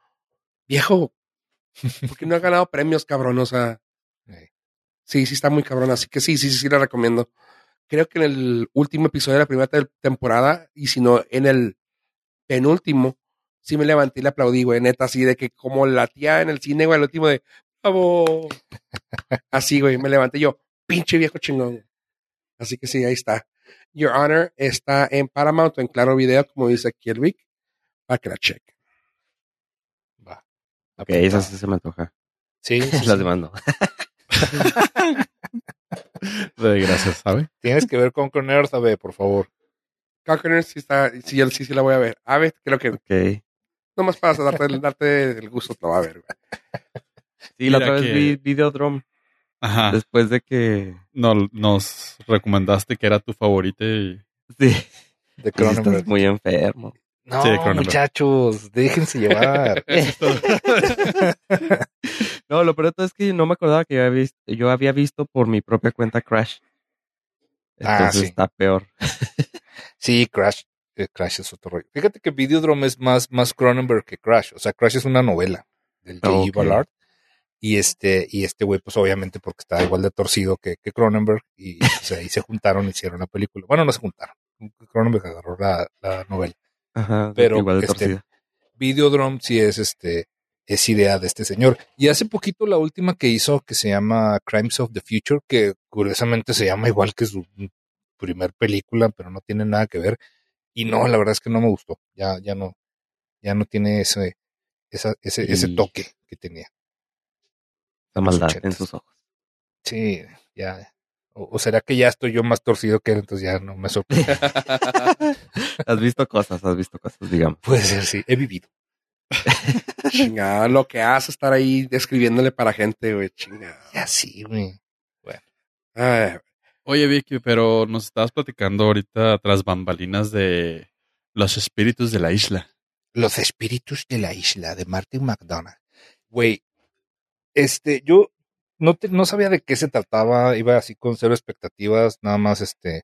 viejo, ¿por qué no ha ganado premios, cabrón? O sea, sí, sí está muy cabrón, así que sí, sí, sí, sí la recomiendo. Creo que en el último episodio de la primera te- temporada, y si no, en el penúltimo, sí me levanté y le aplaudí, güey, neta, así de que como la tía en el cine, güey, el último de, bravo. Así, güey, me levanté yo, pinche viejo chingón. Así que sí, ahí está. Your Honor está en Paramount o en Claro Video, como dice aquí el Vic, para que la cheque. Va. Ok, esa sí se me antoja. Sí, sí, Las sí. demando. De gracias, ¿sabe? Tienes que ver con con Earth, a ver, por favor. Conqueror sí está, sí, sí, sí, sí la voy a ver. A ver, creo que Ok. nomás para darte, darte el gusto, te la va a ver. güey. Sí, la Mira otra vez que- vi Videodrome Ajá. después de que... No, nos recomendaste que era tu favorita y Sí, De estás Cronenberg. muy enfermo. No, Sí, Cronenberg. muchachos, déjense llevar. No, lo peor de todo es que no me acordaba que yo había visto, yo había visto por mi propia cuenta Crash. Ah, Entonces sí. está peor. Sí, Crash. eh, Crash es otro rollo. Fíjate que Videodrome es más, más Cronenberg que Crash. O sea, Crash es una novela del J.G. Ok. Ballard. Y este, y este güey, pues obviamente porque está igual de torcido que, que Cronenberg. Y o sea, ahí se juntaron y hicieron la película. Bueno, no se juntaron. Cronenberg agarró la, la novela. Ajá, Pero, igual de este. Videodrome sí es este, es idea de este señor. Y hace poquito la última que hizo, que se llama Crimes of the Future, que curiosamente se llama igual que su primer película, pero no tiene nada que ver. Y no, la verdad es que no me gustó. Ya, ya no, ya no tiene ese, esa, ese, ese toque que tenía. La maldad en sus ojos. Sí, ya. O, o será que ya estoy yo más torcido que él, entonces ya no me sorprende. has visto cosas, has visto cosas, digamos. Puede ser, sí, he vivido. Chingada, lo que hace estar ahí escribiéndole para gente, güey, chingada. Ya sí, güey. Ay, Oye, Vicky, pero nos estabas platicando ahorita tras bambalinas de Los espíritus de la isla. Los espíritus de la isla de Martin McDonagh. Güey, este, yo no, te- no sabía de qué se trataba, iba así con cero expectativas, nada más este,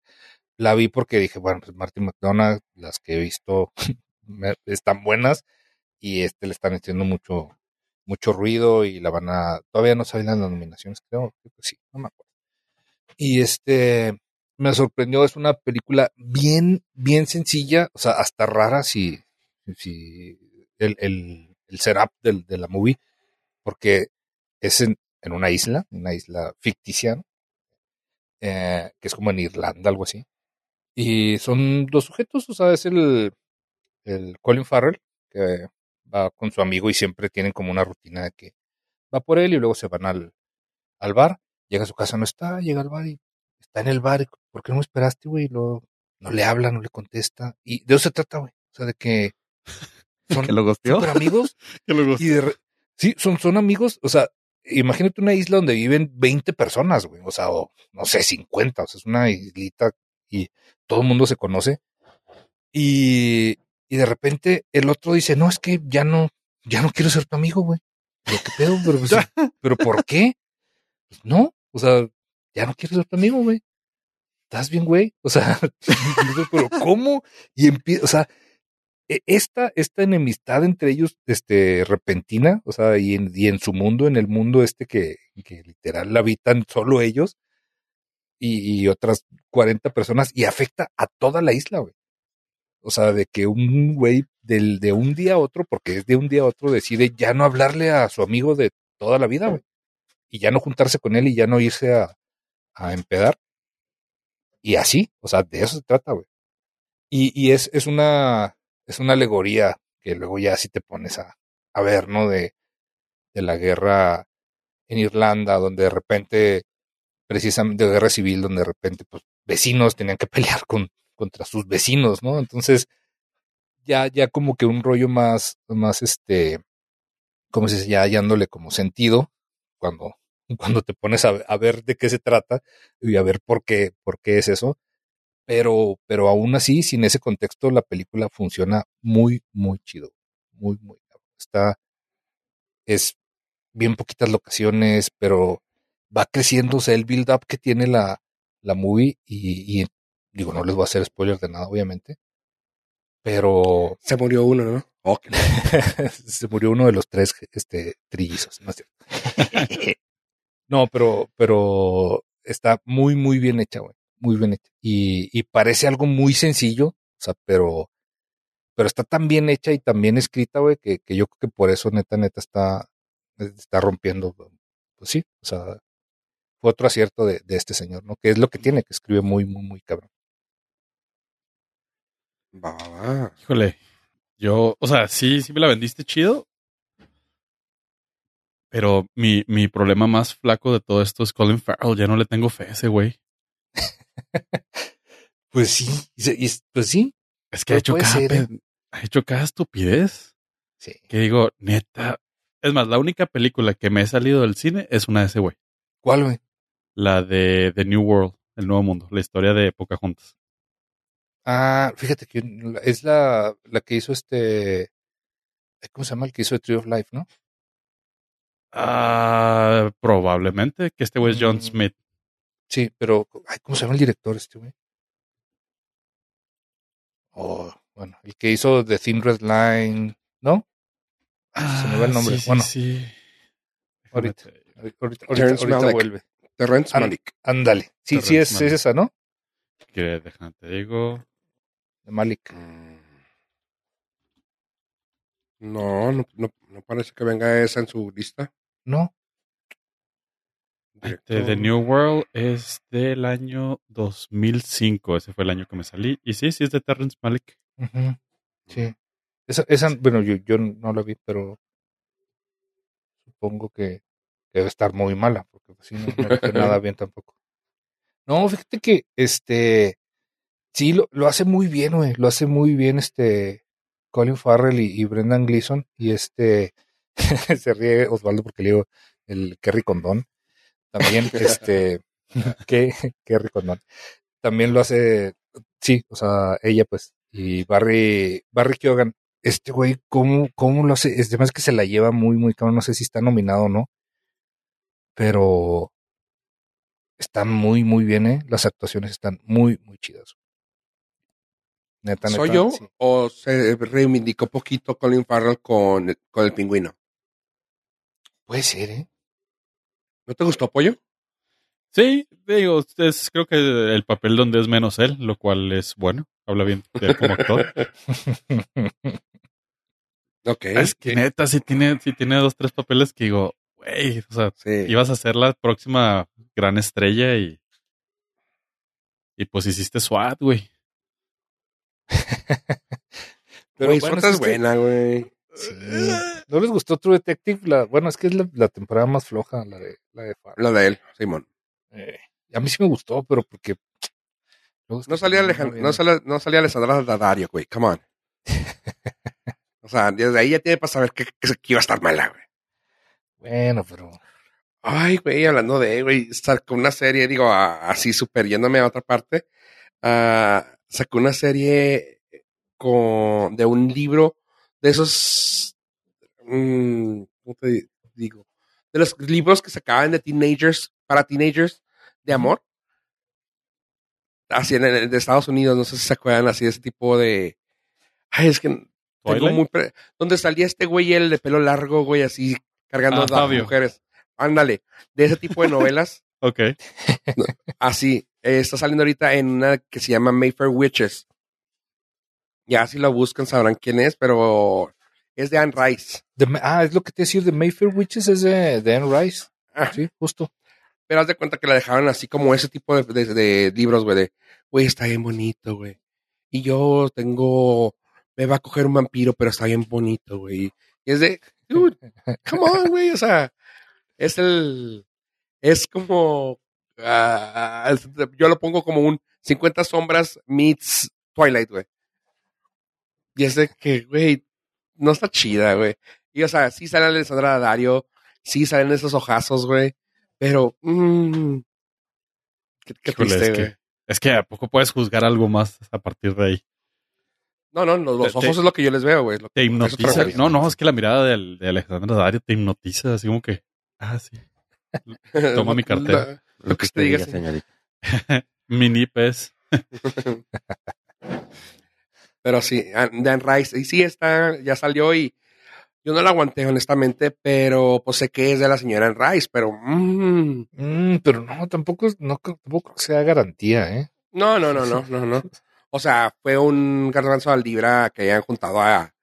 la vi porque dije, bueno, pues Martin McDonagh, las que he visto me- están buenas y este le están haciendo mucho, mucho ruido y la van a, todavía no salen las nominaciones, creo, que sí, no me acuerdo. Y este, me sorprendió, es una película bien, bien sencilla, o sea, hasta rara si, si el, el, el setup del, de la movie, porque es en, en una isla, una isla ficticia, eh, que es como en Irlanda, algo así. Y son dos sujetos, o sea, es el, el Colin Farrell, que va con su amigo y siempre tienen como una rutina de que va por él y luego se van al, al bar, llega a su casa, no está, llega al bar y está en el bar, y, ¿por qué no me esperaste, güey? Y luego no le habla, no le contesta. Y de eso se trata, güey. O sea, de que son ¿Que lo súper amigos y de re- sí, son, son amigos, o sea, imagínate una isla donde viven 20 personas, güey, o sea, o no sé, 50, o sea, es una islita y todo el mundo se conoce. Y, y de repente el otro dice, no, es que ya no, ya no quiero ser tu amigo, güey. Pero qué pedo, pero, pues, pero ¿por qué? Pues no, o sea, ya no quiero ser tu amigo, güey. ¿Estás bien, güey? O sea, pero ¿cómo? Y empieza, o sea, e- esta, esta enemistad entre ellos, este, repentina, o sea, y en, y en su mundo, en el mundo este que, que literal la habitan solo ellos y, y otras 40 personas y afecta a toda la isla, güey. O sea, de que un güey del, de un día a otro, porque es de un día a otro, decide ya no hablarle a su amigo de toda la vida, güey. Y ya no juntarse con él y ya no irse a, a empedar. Y así, o sea, de eso se trata, güey. Y, y es, es una, es una alegoría que luego ya si te pones a, a ver, ¿no? De, de la guerra en Irlanda, donde de repente, precisamente de guerra civil, donde de repente, pues, vecinos tenían que pelear con, contra sus vecinos, ¿no? Entonces, ya, ya como que un rollo más, más este, como dice, ya hallándole como sentido, cuando, cuando te pones a, ver de qué se trata y a ver por qué, por qué es eso pero, pero aún así, sin ese contexto, la película funciona muy, muy chido. Muy, muy. Está, es bien poquitas locaciones, pero va creciendo, el build-up que tiene la, la movie y, y, digo, no les voy a hacer spoiler de nada, obviamente, pero Se murió uno, ¿no? Ok. se murió uno de los tres este, trillizos, ¿no es cierto? no, pero, pero está muy, muy bien hecha, güey. Muy bien hecha. Y, y parece algo muy sencillo, o sea, pero, pero está tan bien hecha y tan bien escrita, güey, que, que yo creo que por eso, neta, neta, está, está rompiendo. Pues sí, o sea, fue otro acierto de, de este señor, ¿no? Que es lo que tiene, que escribe muy, muy, muy cabrón. Va, va, va. Híjole, yo, o sea, sí, sí me la vendiste chido. Pero mi, mi problema más flaco de todo esto es Colin Farrell. Ya no le tengo fe a ese güey. Pues sí, pues sí, Es que ha hecho, cada, ser, ¿eh? ha hecho cada estupidez. sí. Que digo, neta. Es más, la única película que me he salido del cine es una de ese güey. ¿Cuál, güey? La de The New World, El Nuevo Mundo, la historia de Pocahontas. Ah, fíjate que es la, la que hizo este. ¿Cómo se llama? El que hizo The Tree of Life, ¿no? Ah, probablemente que este güey es John Mm. Smith. Sí, pero. Ay, ¿Cómo se llama el director este, güey? Oh, bueno, el que hizo The Thin Red Line, ¿no? Ah, se me va el nombre. Sí, sí, bueno, sí. Ahorita. ahorita, ahorita, Terrence ahorita Malick. vuelve. Terrence Malick. Ándale. Sí, sí, es, es esa, ¿no? que déjame te digo. De Malik. Mm. No, no, no, no parece que venga esa en su lista. No. Este. The New World es del año 2005. Ese fue el año que me salí. Y sí, sí es de Terrence Malick. Ujú, Sí. Esa, esa, bueno, yo, yo no la vi, pero supongo que debe estar muy mala, porque pues, sí, no, no le fue nada bien tampoco. No, fíjate que este sí lo, lo hace muy bien, güey. Lo hace muy bien este Colin Farrell y, y Brendan Gleeson. Y este se ríe Osvaldo porque le digo el Kerry Condón. También, este, que Kerry Condón. También lo hace, sí, o sea, ella pues, Y Barry, Barry Keoghan, este güey, ¿cómo, cómo lo hace? Es además que se la lleva muy, muy cabrón. No sé si está nominado o no. Pero está muy, muy bien, ¿eh? Las actuaciones están muy, muy chidas. Neta, ¿Soy yo sí. o se reivindicó poquito Colin Farrell con, el- con el pingüino? Puede ser, ¿eh? ¿No te gustó, Pollo? Sí, digo, es creo que el papel donde es menos él, lo cual es bueno. Habla bien de él como actor. Ok. es que neta, sí tiene, sí tiene dos, tres papeles que digo, güey, o sea, Sí. ibas a ser la próxima gran estrella y. Y pues hiciste SWAT, güey. Pero Güey, bueno, es buena, güey. Sí. ¿No les gustó True Detective? La, bueno, es que es la, la temporada más floja, la de, la de. Lo de él, Simón. Eh, a mí sí me gustó, pero porque... No salía, no Alejan- viene. no salía, no salía Alessandra Daddario, güey. Come on. o sea, desde ahí ya tiene para saber que, que, que iba a estar mala, güey. Bueno, pero... Ay, güey, hablando de, güey, sacó una serie, digo, así super yéndome a otra parte. ah, sacó una serie con, de un libro de esos, mm, ¿cómo te digo? De los libros que sacaban de teenagers, para teenagers, de amor. Así en el de Estados Unidos, no sé si se acuerdan así de ese tipo de... Ay, es que tengo muy... pre- donde salía este güey, el de pelo largo, güey, así, cargando Ah, a mujeres. Ándale, de ese tipo de novelas. Ok. Así, eh, está saliendo ahorita en una que se llama Mayfair Witches. Ya si lo buscan sabrán quién es, pero es de Anne Rice. ah, es lo que te decía de Mayfair Witches, es de, de Anne Rice. Ah, Sí, justo. Pero haz de cuenta que la dejaron así como ese tipo de, de- de libros, güey, de, güey, está bien bonito, güey. Y yo tengo, me va a coger un vampiro, pero está bien bonito, güey. Y es de, dude, come on, güey, o sea, es el, es como, ah, yo lo pongo como un 50 sombras meets Twilight, güey. Y es de que, güey, no está chida, güey. Y o sea, sí sale Alessandra Dario, sí salen esos ojazos, güey. Pero, mmm, qué, qué Híjole, triste, es que-. Es que a poco puedes juzgar algo más a partir de ahí. No, no, los, te- ojos es lo que yo les veo, güey. Te hipnotiza. No, no, es que la mirada del- de, Alejandra Dario te hipnotiza, así como que. Ah, sí. Toma mi cartera. Lo que usted diga, señorita. Mini pez. Pero sí, Dan Rice, y sí está, ya salió y yo no la aguanté honestamente, pero pues sé que es de la señora Anne Rice, pero mm, Mm, pero no, tampoco, es- no, creo- tampoco creo que sea garantía, ¿eh? no, no, no, no, no, no. O sea, fue un garbanzo al libra que hayan juntado a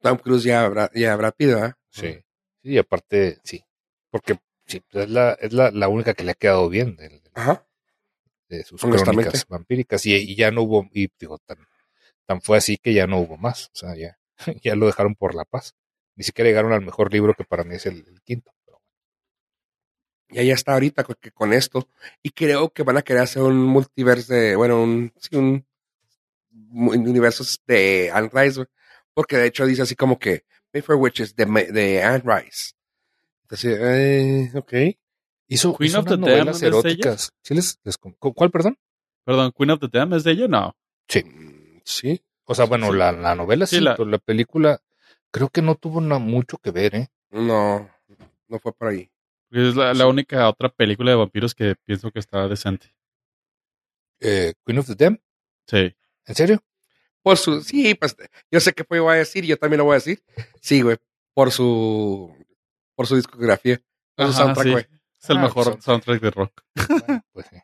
Tom Cruise y a Brad, y a Brad Pitt, ¿verdad? Sí. Sí, y aparte, sí. Porque sí, pues, es, la, es la, la única que le ha quedado bien de, de- Ajá. de sus crónicas vampíricas. Y, y ya no hubo, y digo, tan, tan fue así que ya no hubo más. O sea, ya, ya lo dejaron por la paz. Ni siquiera llegaron al mejor libro que para mí es el, el quinto. Pero Y ahí está ahorita con, que con esto. Y creo que van a querer hacer un multiverso de, bueno, un, sí, un, un universo de Anne Rice, porque de hecho dice así como que Mayfair Witches de, de Anne Rice. Entonces, eh, ok. hizo, Queen hizo of unas the novelas ¿es de ella? eróticas. ¿Sí les, ¿Cuál, perdón? Perdón, Queen of the Dam es de ella, no. Mm, Sí. O sea, bueno, Sí. la, la novela sí, Sí, la- pero la película creo que no tuvo mucho que ver, ¿eh? No, no fue por ahí. Es la, la única otra película de vampiros que pienso que está decente. Eh, Queen of the Dam, Sí. ¿en serio? Por su, sí, pues yo sé que voy a decir, yo también lo voy a decir. Sí, güey, por su, por su discografía. Por su sí. Es el Ah, mejor pues, soundtrack de rock. Bueno, pues sí.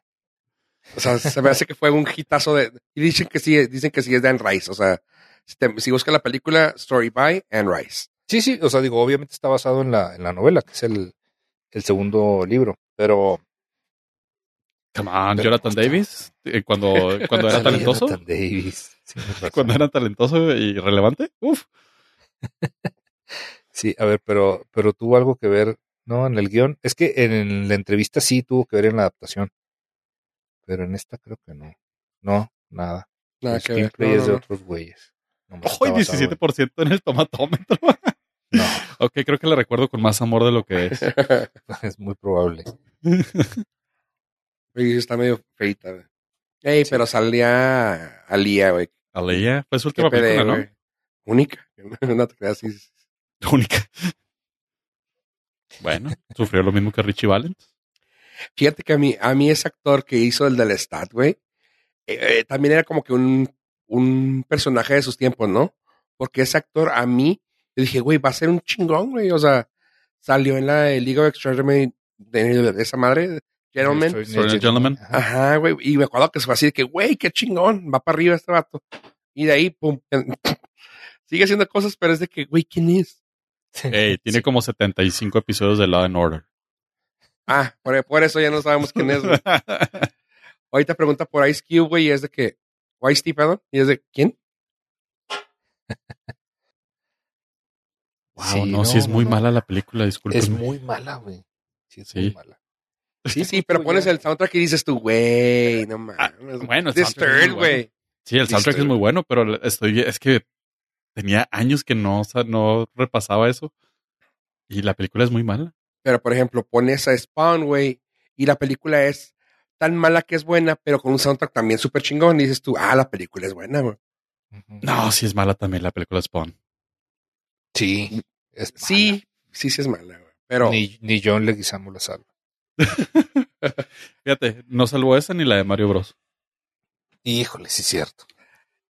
O sea, se me hace que fue un hitazo de. Y dicen que sí, dicen que sí es de Anne Rice. O sea, si, te- si buscas la película Story by Anne Rice. Sí, sí, o sea, digo, obviamente está basado en la, en la novela, que es el, el segundo libro, pero... Come on, Pero- Jonathan Davis, eh, cuando, cuando era talentoso, Jonathan Davis. Sí, cuando era talentoso y relevante, uf, Sí, a ver, pero, pero tuvo algo que ver, ¿no? En el guion. Es que en la entrevista sí tuvo que ver en la adaptación, pero en esta creo que no. No, nada. Nada el que ver. No, es no, de no. otros güeyes. En- 17% en el tomatómetro. No, ok, creo que le recuerdo con más amor de lo que es. es muy probable. Y está medio feita, güey. Ey, Sí. pero salía Alía, güey. A Leia. Fue su última película, ¿no? Única. No te creas, sí, Única. Bueno, sufrió lo mismo que Richie Valens. Fíjate que a mí, a mí ese actor que hizo el del Stat, güey, eh, eh, también era como que un, un personaje de sus tiempos, ¿no? Porque ese actor a mí, yo dije, güey, va a ser un chingón, güey. O sea, salió en la de League of Extraordinary de, de esa madre, Gentleman. Ajá, güey. Y me acuerdo que se fue así de que, güey, qué chingón, va para arriba este vato. Y de ahí, pum, sigue haciendo cosas, pero es de que, güey, ¿quién es? Ey, tiene como 75 episodios de Law and Order. Ah, por, por eso ya no sabemos quién es, güey. Ahorita pregunta por Ice Cube, güey, y es de que, Ice T, perdón, y es de, ¿quién? wow, Sí, no, no, sí es muy no. mala la película, disculpen. Es muy mala, güey. Sí, es Sí. muy mala. Sí, sí, pero pones el soundtrack y dices tú, güey, no mames. Ah, bueno, el Disturbed, bueno. Sí, el soundtrack es muy bueno, pero estoy, es que tenía años que no, o sea, no repasaba eso. Y la película es muy mala. Pero, por ejemplo, pones a Spawn, güey, y la película es tan mala que es buena, pero con un soundtrack también súper chingón. Y dices tú, ah, la película es buena, güey. No, sí es mala también la película Spawn. Sí. Es Sí, sí, sí es mala, güey. Pero, Ni, ni John Leguizamo la salva. Fíjate, no salvó esa ni la de Mario Bros. Híjole, sí es cierto.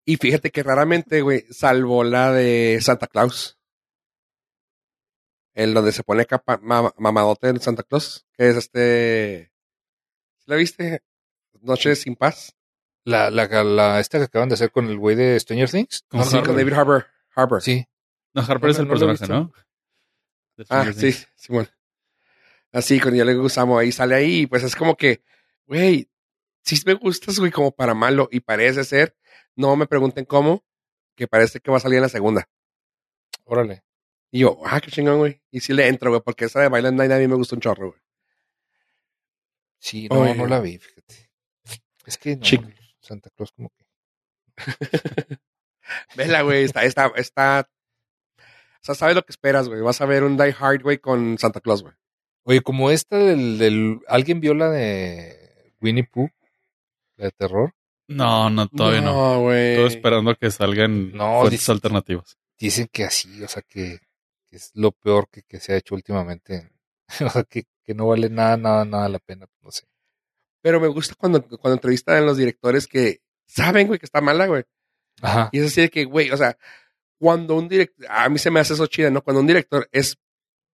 Y fíjate que raramente, güey, salvo la de Santa Claus. El donde se pone capa, ma- mamadote en Santa Claus, que es este. ¿La viste? Noche sin paz. La, la, la, esta que acaban de hacer con el güey de Stranger Things. No, Sí, sí, con David Harbour. Harbour. Sí. No, Harper No, es el no personaje. ¿no? Ah, sí. Simón. Así, con yo le gustamos ahí, sale ahí, y pues es como que, güey, sí me gustas, güey, como para malo, y parece ser, no me pregunten cómo, que parece que va a salir en la segunda. Órale. Y yo, ah, qué chingón, güey. Y sí le entro, güey, porque esa de Violent Night a mí me gusta un chorro, güey. Sí, no, Oye. no la vi, fíjate. Es que no. Santa Claus como que. Vela, güey, está, está, está. O sea, sabes lo que esperas, güey. Vas a ver un Die Hard, güey, con Santa Claus, güey. Oye, como esta del, del. ¿Alguien vio la de Winnie Pooh? La de terror. No, no, todavía no. güey. Estoy esperando que salgan No, fuentes dice- alternativas. Dicen que así, o sea, que, que es lo peor que, que se ha hecho últimamente. o sea, que, que no vale nada, nada, nada la pena. No sé. Pero me gusta cuando, cuando entrevistan a los directores que saben, güey, que está mala, güey. Ajá. Y es así de que, güey, o sea, cuando un director, a mí se me hace eso chido, ¿no? Cuando un director es,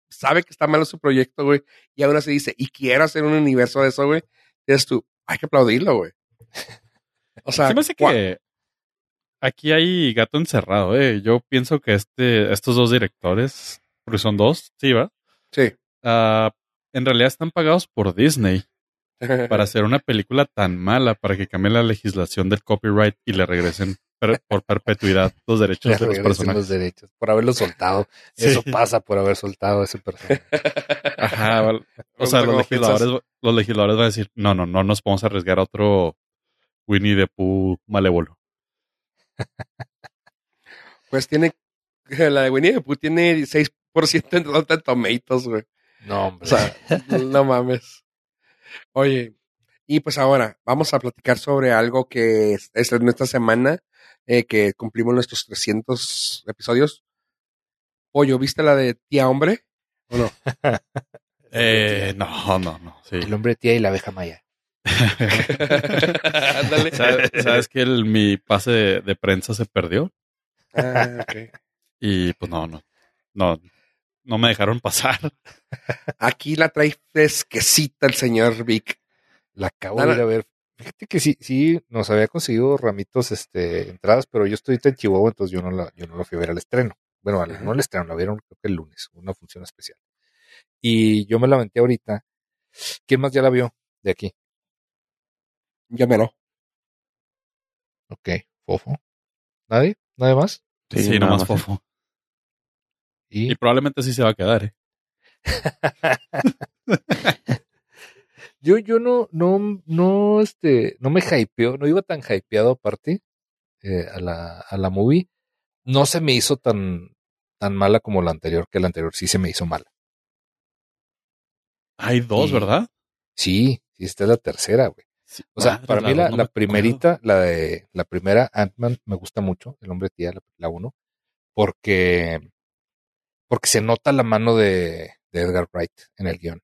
sabe que está malo su proyecto, güey, y aún así dice, y quiere hacer un universo de eso, güey, dices tú, hay que aplaudirlo, güey. O sea, Se me hace que aquí hay gato encerrado, eh. Yo pienso que este, estos dos directores, porque son dos, sí, ¿va? Sí. Ah, en realidad están pagados por Disney para hacer una película tan mala para que cambie la legislación del copyright y le regresen per- por perpetuidad los derechos Le de los regresen personajes. los derechos. Por haberlo soltado. Sí. Eso pasa por haber soltado a ese personaje. Ajá, o sea, los legisladores, los legisladores van a decir, no, no, no nos podemos arriesgar a otro Winnie the Pooh malévolo. Pues tiene, la de Winnie the Pooh tiene 6% en Rotten Tomatoes, güey. No, hombre. O sea, no mames. Oye, y pues ahora vamos a platicar sobre algo que es, es en esta semana eh, que cumplimos nuestros 300 episodios. Pollo, ¿viste la de Tía Hombre? ¿O no? Eh, no, no, no, sí. el hombre tía y la abeja maya. Ándale. ¿Sabes, sabes que el- mi pase de, de prensa se perdió? Ah, ok. Y pues no, no, no, no me dejaron pasar. Aquí la trae fresquecita el señor Vic. La acabo Nada. de ir a ver. Fíjate que sí, sí, nos había conseguido ramitos, este, entradas, pero yo estoy en Chihuahua, entonces yo no la, yo no la fui a ver al estreno. Bueno, no al estreno, la vieron creo que el lunes, una función especial. Y yo me la aventé ahorita. ¿Quién más ya la vio de aquí? Llámelo. Ok, Fofo. ¿Nadie? ¿Nadie más? Sí, Sí, nada nomás más. fofo. Y, Y probablemente sí se va a quedar, ¿eh? yo, yo no, no, no, este, no me hypeó, no iba tan hypeado aparte eh, a la, a la movie. No se me hizo tan, tan mala como la anterior, que la anterior sí se me hizo mala. Hay dos, Y- ¿verdad? Sí, sí, esta es la tercera, güey. O sea, para mí la, primerita, la de la primera Ant-Man me gusta mucho, el hombre tía, la, la uno, porque, porque se nota la mano de, de Edgar Wright en el guion.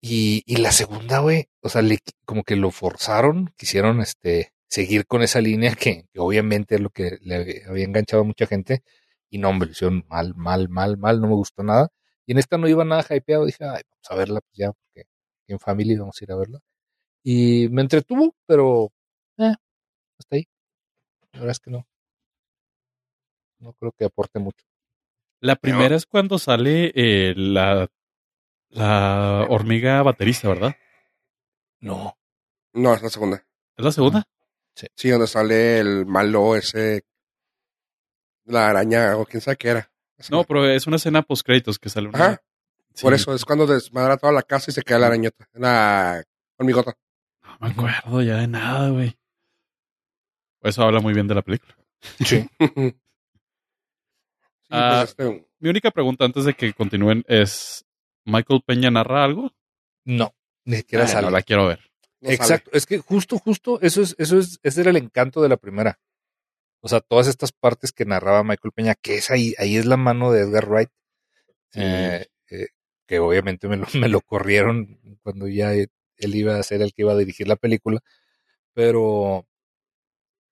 Y, y la segunda, güey, o sea, le- como que lo forzaron, quisieron este seguir con esa línea que, que obviamente es lo que le había- enganchado a mucha gente. Y no, hombre, hicieron mal, mal, mal, mal, no me gustó nada. Y en esta no iba nada hypeado, dije, ay, vamos a verla, pues ya, porque en family vamos a ir a verla. Y me entretuvo, pero eh, hasta ahí. La verdad es que no. No creo que aporte mucho. La primera es cuando sale eh, la, la hormiga baterista, ¿verdad? No. No, es la segunda. ¿Es la segunda? Sí, donde sale el malo ese. La araña o quién sabe qué era. No, pero es una escena post créditos que sale una. Ajá, Sí, por eso es cuando desmadra toda la casa y se queda la arañota. La hormigota. No me acuerdo ya de nada, güey. Eso habla muy bien de la película. Sí. Sí, Ah, pues, este, Mi única pregunta antes de que continúen es: ¿Michael Peña narra algo? No. Ni siquiera Ah, sale. no la quiero ver. no sale. Exacto. Es que justo, justo, eso es, eso es, ese era el encanto de la primera. O sea, todas estas partes que narraba Michael Peña, que es ahí, ahí es la mano de Edgar Wright. Sí. Eh, eh, que obviamente me lo, me lo corrieron cuando ya él iba a ser el que iba a dirigir la película. Pero,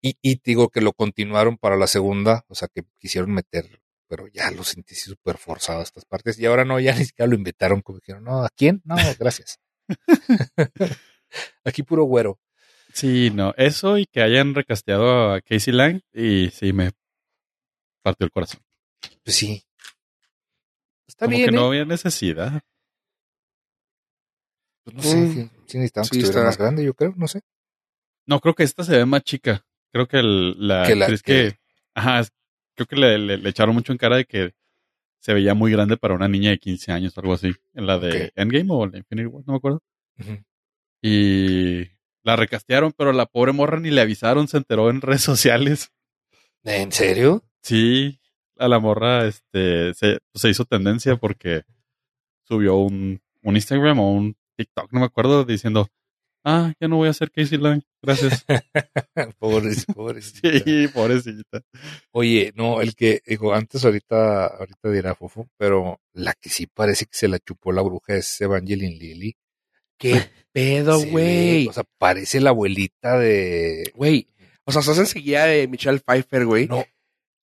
y, y digo que lo continuaron para la segunda, o sea que quisieron meter, pero ya lo sentí súper forzado estas partes. Y ahora no, ya ni siquiera lo invitaron, como dijeron, no, ¿a quién? No, gracias. Aquí puro güero. Sí, no. Eso y que hayan recasteado a Casey Lang y sí me partió el corazón. Pues sí. Está Como bien. que no ¿eh? había necesidad. Pues no sé, sí, sí que Sí, estuviera está- más grande, yo creo, no sé. No, creo que esta se ve más chica. Creo que el- la Que la actriz que- que... Ajá, creo que le, le- le echaron mucho en cara de que se veía muy grande para una niña de 15 años o algo así. En la de. Endgame o la Infinity War, no me acuerdo. Y la recastearon, pero la pobre morra ni le avisaron, se enteró en redes sociales. ¿En serio? Sí, a la morra este, se, se hizo tendencia porque subió un, un Instagram o un TikTok, no me acuerdo, diciendo, ah, ya no voy a hacer Casey Lang, gracias. Pobres, pobres. sí, pobrecita. Oye, no, el que, digo, antes ahorita, ahorita dirá Fofo, pero la que sí parece que se la chupó la bruja es Evangeline Lilly. ¿Qué pedo, güey? O sea, parece la abuelita de. Güey. O sea, estás enseguida de Michelle Pfeiffer, güey. No,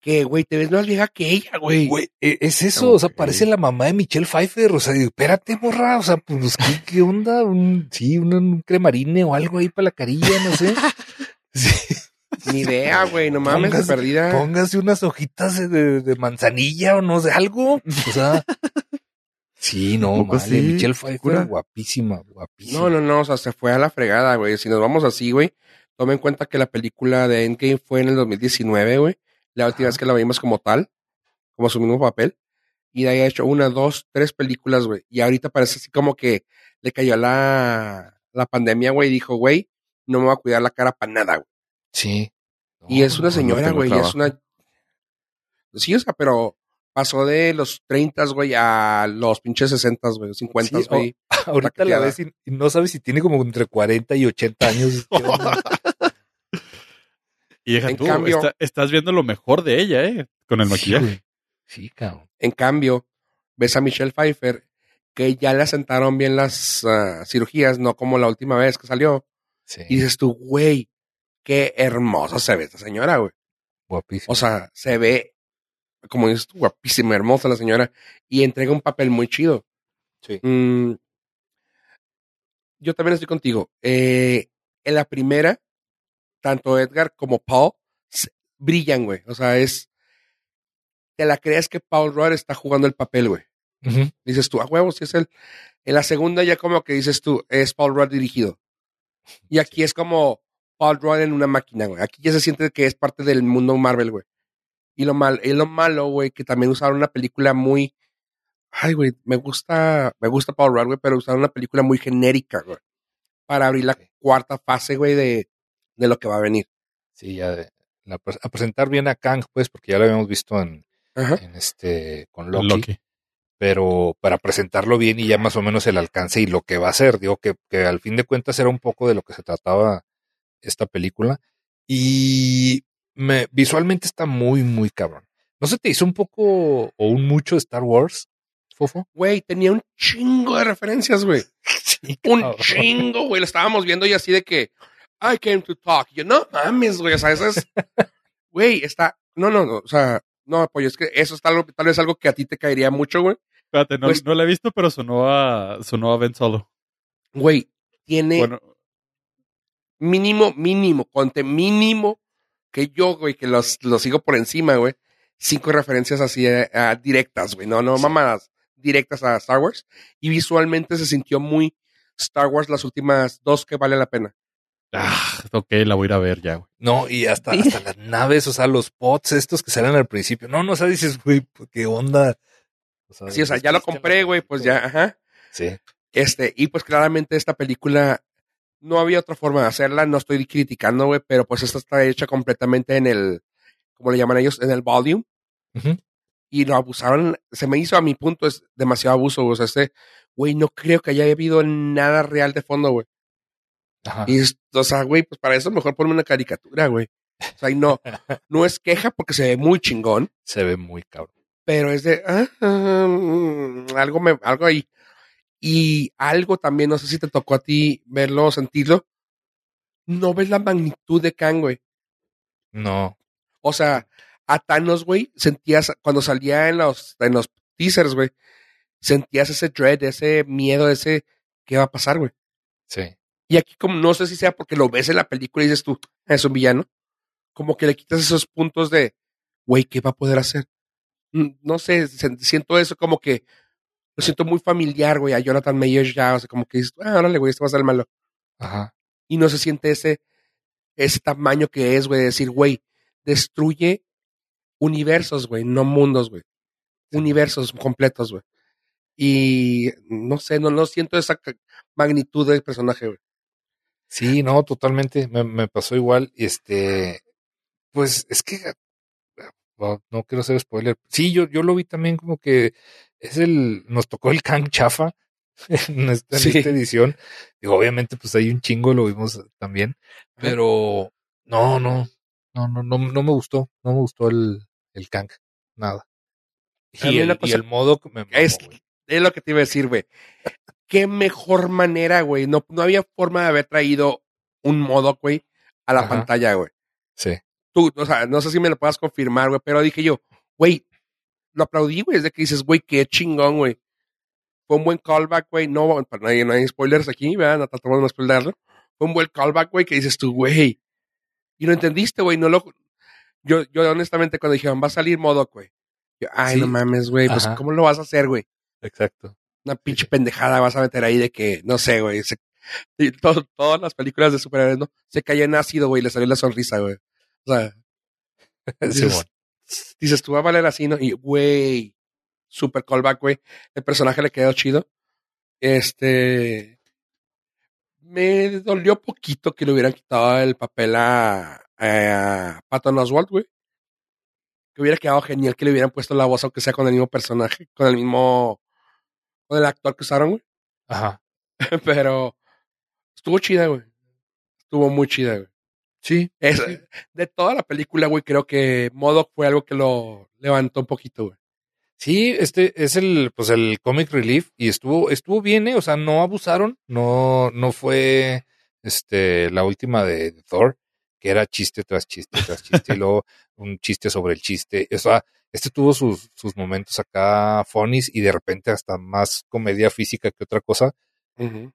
Que, güey, te ves más vieja que ella, güey. güey, e- es eso, o sea, parece la mamá de Michelle Pfeiffer. O sea, espérate, morra, o sea, pues, ¿qué, qué onda? Un, sí, un, un cremarine o algo ahí para la carilla, no sé. Sí. Ni idea, güey. No mames, Póngase- perdida. Póngase unas hojitas de, de manzanilla o no sé, algo. O sea. Sí, no, ¿Poco vale. sí? Michelle Pfeiffer, ¿Cura? guapísima, guapísima. No, no, no. O sea, se fue a la fregada, güey. Si nos vamos así, güey. Toma en cuenta que la película de Endgame fue en el 2019, güey. La última vez que la vimos como tal. Como su mismo papel. Y de ahí ha hecho una, dos, tres películas, güey. Y ahorita parece así como que le cayó la, la pandemia, güey. Y dijo, güey, no me voy a cuidar la cara para nada, güey. Sí. Y es una señora, güey, y es una... Sí, o sea, pero pasó de los 30, güey, a los pinches 60, güey, 50, Sí, oh, güey. Ahorita la ves y, y no sabes si tiene como entre 40 y 80 años. Y deja En tú, cambio- está- estás viendo lo mejor de ella, ¿eh? Con el maquillaje. Sí, cabrón. En cambio, ves a Michelle Pfeiffer, que ya le asentaron bien las ah, cirugías, no como la última vez que salió. Sí, Y dices tú, güey, qué hermosa se ve esta señora, güey. guapísima. O sea, se ve, como dices tú, guapísima, hermosa la señora. Y entrega un papel muy chido. Sí. Mm, yo también estoy contigo. Eh, en la primera, tanto Edgar como Paul brillan, güey. O sea, es. Te la crees que Paul Rudd está jugando el papel, güey. Dices tú, a huevo, si es él. En la segunda, ya como que dices tú, es Paul Rudd dirigido. Y aquí es como Paul Rudd en una máquina, güey. Aquí ya se siente que es parte del mundo Marvel, güey. Y lo mal, y lo malo, güey, que también usaron una película muy. Ay, güey, me gusta, me gusta Paul Rudd, güey, pero usaron una película muy genérica, güey. Para abrir la cuarta fase, güey, de, de lo que va a venir. Sí, ya de- la a presentar bien a Kang, pues, porque ya lo habíamos visto en, Ajá. en este con Loki. Loki. pero para presentarlo bien y ya más o menos el alcance y lo que va a ser, digo que, que al fin de cuentas era un poco de lo que se trataba esta película y me, visualmente está muy, muy cabrón. ¿No se te hizo un poco o un mucho Star Wars, Fofo? Güey, tenía un chingo de referencias, güey. un chingo, güey. Lo estábamos viendo y así de que, I came to talk. Y yo, no mames, güey. O sea, eso es, güey, está, no, no, no, o sea, no, apoyo, es que eso es tal, tal vez algo que a ti te caería mucho, güey. Espérate, no, Pues- no la he visto, pero sonó a, sonó a Ben Solo. Güey, tiene Bueno, mínimo, mínimo, conte mínimo que yo, güey, que los, los sigo por encima, güey. Cinco referencias así eh, directas, güey. No, no Sí. mamadas, directas a Star Wars. Y visualmente se sintió muy Star Wars las últimas dos que vale la pena. Ah, ok, la voy a ir a ver ya, güey. No, y hasta, hasta las naves, o sea, los pods estos que salen al principio. No, no, o sea, dices, güey, pues, ¿qué onda? O Sí, o sea, ya lo compré, güey, pues ya, ajá. Sí. Este, y pues claramente esta película no había otra forma de hacerla, no estoy criticando, güey, pero pues esta está hecha completamente en el, como le llaman ellos, en el volume. Y lo abusaron, se me hizo a mi punto, es demasiado abuso, güey. O sea, este, güey, no creo que haya habido nada real de fondo, güey. Ajá. Y, o sea, güey, pues para eso mejor ponme una caricatura, güey. O sea, y no, no es queja porque se ve muy chingón, Se ve muy cabrón. pero es de, ah, algo me, algo ahí. Y algo también, no sé si te tocó a ti verlo o sentirlo. No ves la magnitud de Kang, güey. No. O sea, a Thanos, güey, sentías, cuando salía en los, en los teasers, güey, sentías ese dread, ese miedo, ese, ¿qué va a pasar, güey? Sí. Y aquí como, no sé si sea porque lo ves en la película y dices tú, "Ah, es un villano, como que le quitas esos puntos de, güey, ¿qué va a poder hacer? Mm, No sé, siento eso como que, lo siento muy familiar, güey, a Jonathan Mayers ya, o sea, como que dices, ah, órale, güey, este va a ser el malo. Ajá. y no se siente ese, ese tamaño que es, güey, de decir, güey, destruye universos, güey, no mundos, güey. Universos completos, güey. Y no sé, no, no siento esa magnitud del personaje, güey. Sí, no, totalmente. Me, me pasó igual. Y este, pues es que no, no quiero hacer spoiler. Sí, yo, yo lo vi también como que es el, nos tocó el Kang chafa en esta, en esta edición. Digo, obviamente, pues hay un chingo, lo vimos también. Pero no, no, no, no, no, no me gustó. No me gustó el, el Kang. Nada. Y el, y el modo que me mamó, Es, es lo que te iba a decir, güey. Qué mejor manera, güey. No, no había forma de haber traído un modo, güey, a la Ajá. pantalla, güey. Sí. tú, o sea, no sé si me lo puedas confirmar, güey, pero dije yo, güey, lo aplaudí, güey, desde que dices, güey, qué chingón, güey. Fue un buen callback, güey, no, para nadie, no hay spoilers aquí, ¿verdad? No tratamos de spoilerlo. Fue un buen callback, güey, que dices tú, güey. Y lo entendiste, güey, no lo... Yo, yo honestamente cuando dijeron, va a salir modo, güey. Yo, ay, Sí. no mames, güey, pues, Ajá. ¿cómo lo vas a hacer, güey? Exacto. Una pinche pendejada vas a meter ahí de que, no sé, güey, se- todo- todas las películas de superhéroes, ¿no? Se cayó en ácido, güey, le salió la sonrisa, güey. O sea, dices, tú vas a valer así, ¿no? Y, güey, super callback, güey. El personaje le quedó chido. Este. Me dolió poquito que le hubieran quitado el papel a, a Patton Oswalt, güey. Que hubiera quedado genial que le hubieran puesto la voz, aunque sea con el mismo personaje, con el mismo. Con el actor que usaron, güey. Ajá. Pero estuvo chida, güey. Estuvo muy chida, güey. Sí. Es- de toda la película, güey, creo que Modoc fue algo que lo levantó un poquito, güey. Sí, este es el, pues el comic relief y estuvo, estuvo bien, ¿eh? o sea, no abusaron, no, no fue, este, la última de, de Thor, que era chiste tras chiste tras chiste y luego un chiste sobre el chiste, o sea, este tuvo sus, sus momentos acá funnies y de repente hasta más comedia física que otra cosa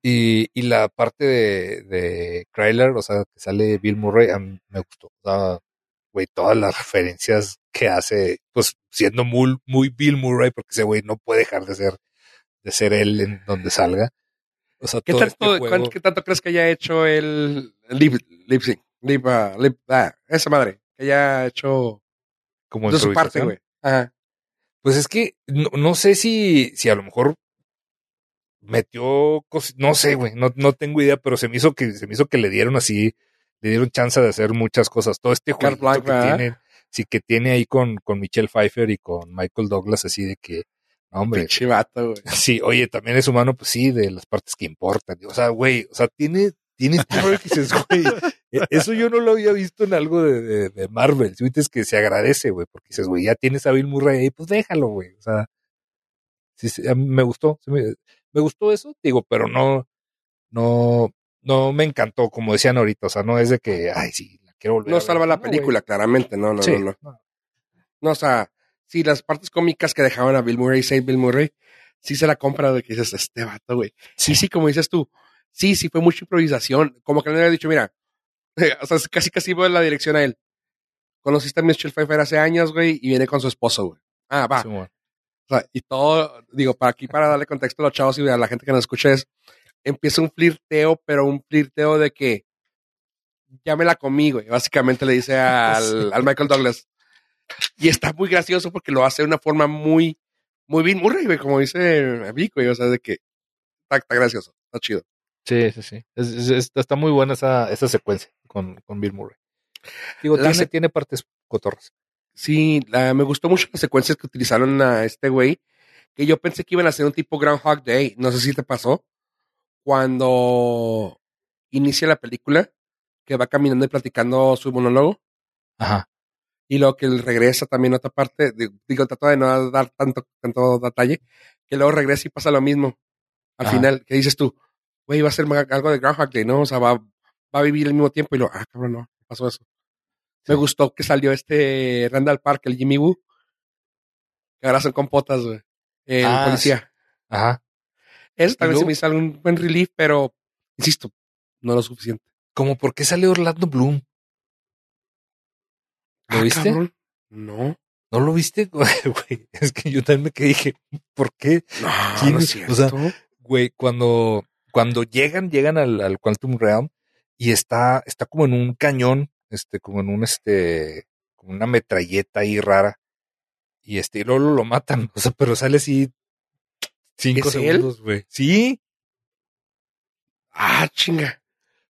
y, y la parte de, de Kryler, o sea, que sale Bill Murray, a mí me gustó, o sea, güey, todas las referencias que hace, pues siendo muy, muy Bill Murray, porque ese güey no puede dejar de ser, de ser él en donde salga. O sea, ¿Qué todo tanto, este juego- qué tanto crees que haya hecho el lip, lip? Lip, ah, lip- ah, esa madre. Que haya hecho como de su parte, güey. Ajá. Pues es que no, no sé si, si a lo mejor metió no sé, güey, no, no tengo idea, pero se me hizo que, se me hizo que le dieron así, le dieron chance de hacer muchas cosas. Todo este juego que ¿verdad? tiene, sí que tiene ahí con, con Michelle Pfeiffer y con Michael Douglas, así de que Hombre, Pinche vato, güey. sí, oye, también es humano, pues sí, de las partes que importan. O sea, güey, o sea, tiene, tiene todo que dices, güey, e- eso yo no lo había visto en algo de, de, de Marvel. Si es que se agradece, güey, porque dices, güey, ya tienes a Bill Murray ahí, pues déjalo, güey. O sea, sí, sí, a mí me gustó, sí me, me gustó eso, digo, pero no, no, no me encantó, como decían ahorita. O sea, no es de que, ay, sí, la quiero volver. a No ver. salva la película, claramente, no, no, no, no. no. No, o sea, sí, las partes cómicas que dejaban a Bill Murray, Save Bill Murray, sí se la compra de que dices, este vato, güey. Sí, sí, como dices tú. Sí, sí, fue mucha improvisación. Como que le había dicho, mira, o sea, casi, casi voy en la dirección a él. Conociste a Michelle Pfeiffer hace años, güey, y viene con su esposo, güey. Ah, va. Simón. O sea, y todo, digo, para aquí, para darle contexto a los chavos y a la gente que nos escucha es, empieza un flirteo, pero un flirteo de que ya me la comí, güey. Básicamente le dice al, al Michael Douglas. Y está muy gracioso porque lo hace de una forma muy, muy bien, Murray, güey, como dice Vic, güey. O sea, de que está, está gracioso, está chido. Sí, sí, sí. Es- es- es- está muy buena esa, esa secuencia con, con Bill Murray. Digo, La tiene, se- tiene partes cotorras. Sí, la- me gustó mucho las secuencias que utilizaron a este güey, que yo pensé que iban a ser un tipo Groundhog Day. No sé si te pasó. Cuando inicia la película, que va caminando y platicando su monólogo, Ajá. y luego que él regresa también a otra parte, di- digo, trato de no dar tanto, tanto detalle, que luego regresa y pasa lo mismo. Al Ajá. final, que dices tú, güey, va a ser algo de Groundhog Day, ¿no? O sea, va, va a vivir el mismo tiempo y lo, ah, cabrón, no, pasó eso. Me gustó que salió este Randall Park, el Jimmy Woo, que ahora son compotas, güey. El Ah, policía. Ajá. Eso también se me hizo un buen relief, pero, insisto, no lo suficiente. Como por qué sale Orlando Bloom. ¿Lo Ah, viste? cabrón. No. ¿No lo viste? Güey, es que yo también me quedé dije, ¿por qué? No, ¿Quién no es es? cierto. O sea, Güey, cuando, cuando llegan, llegan al, al Quantum Realm y está, está como en un cañón, este, como en un, este, como una metralleta ahí rara. Y este, y luego lo, matan. O sea, pero sale así cinco segundos, güey. Sí, ah, chinga.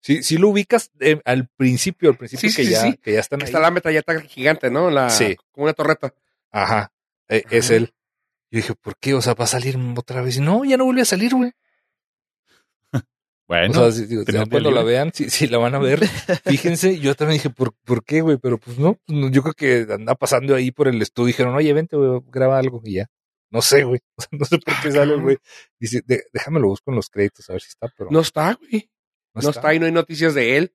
sí, sí lo ubicas eh, al principio, al principio Sí, que sí, ya, sí. que ya están ahí. Está la metralleta gigante, ¿no? La, Sí. Como una torreta. Ajá, eh, es Ajá. él. Yo dije, ¿por qué? O sea, va a salir otra vez. Y no, ya no vuelve a salir, güey. Bueno, o sea, si- digo, tenía ya un día cuando la vean, si, si la van a ver, fíjense, yo también dije, ¿por, por qué, güey? Pero pues no, pues, yo creo que anda pasando ahí por el estudio. Dijeron, oye, vente, güey, graba algo y ya. No sé, güey. O sea, no sé por qué Ah, sale güey. Dice, "De- déjame lo busco en los créditos a ver si está, pero No está, güey. No, está. y no hay noticias de él.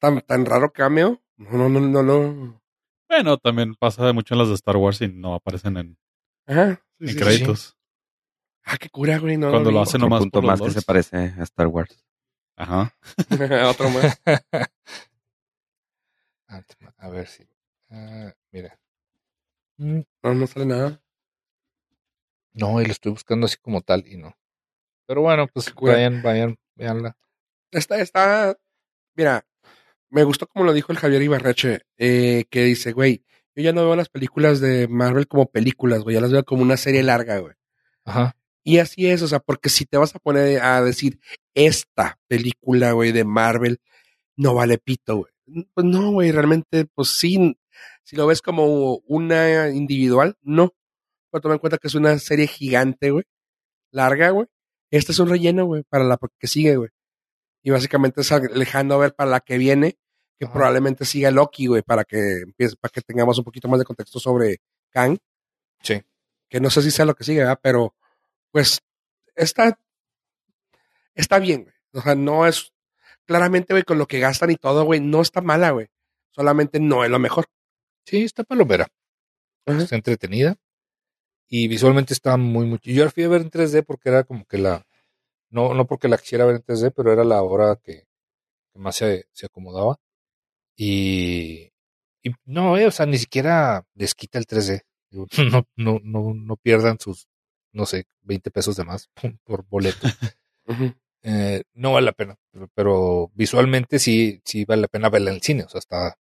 Tan, tan raro cameo. No, no, no, no, no. bueno, también pasa mucho en las de Star Wars y no aparecen en, Ajá. Sí, en sí, sí. Ah, qué cura, güey. No, Cuando no, lo no. hacen Otro nomás punto por los más que lords. se parece a Star Wars. Ajá. Otro más. Ah, a ver si. ah, mira. Mm, No, no sale nada. No, y lo estoy buscando así como tal y no. Pero bueno, pues cura. vayan, vayan, veanla. Está, está. Mira, me gustó como lo dijo el Javier Ibarreche, eh, que dice, güey, yo ya no veo las películas de Marvel como películas, güey, ya las veo como una serie larga, güey. Ajá. Y así es, o sea, porque si te vas a poner a decir esta película, güey, de Marvel, no vale pito, güey. Pues no, güey, realmente, pues sí, si lo ves como una individual, no. Pero toma en cuenta que es una serie gigante, güey, larga, güey. Este es un relleno, güey, para la que sigue, güey. Y básicamente es alejando a ver para la que viene, que Ajá. probablemente siga Loki, güey, para que empiece, para que tengamos un poquito más de contexto sobre Kang. Sí. Que no sé si sea lo que sigue, ¿verdad? Pero, pues, está, está bien, güey. O sea, no es, claramente, güey, con lo que gastan y todo, güey, no está mala, güey. Solamente no es lo mejor. Sí, está palomera. Ajá. Está entretenida. Y visualmente está muy, muy. Yo la fui a ver en 3D porque era como que la. No, no porque la quisiera ver en 3D, pero era la hora que, que más se, se acomodaba. Y. Y no, eh, o sea, ni siquiera les quita el 3D. Digo, No, no, no, no pierdan sus, no sé, 20 pesos de más por boleto. Eh, no vale la pena, pero, pero visualmente sí, sí vale la pena verla en el cine. O sea, está,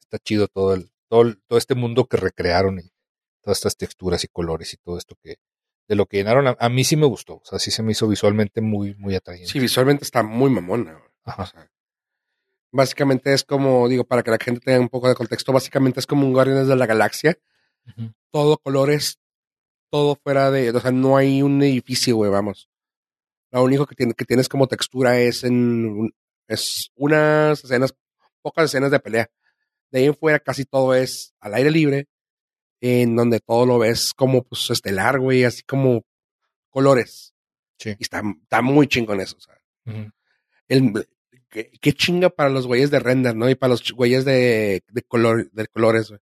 está chido todo el, todo, el- todo este mundo que recrearon y todas estas texturas y colores y todo esto que de lo que llenaron. A, a mí sí me gustó. O sea, sí se me hizo visualmente muy, muy atrayente. Sí, visualmente está muy mamona, güey. Ajá. O sea, básicamente es como, digo, para que la gente tenga un poco de contexto, básicamente es como un Guardianes de la Galaxia. Todo colores, todo fuera de, o sea, no hay un edificio, güey, vamos. Lo único que, tiene, que tienes como textura es en, es unas escenas, pocas escenas de pelea. De ahí en fuera casi todo es al aire libre, en donde todo lo ves como, pues, estelar, güey, así como colores. Sí. Y está, está muy chingón eso, o sea. El, qué, qué chinga para los güeyes de render, ¿no? Y para los güeyes de, de color, de colores, güey.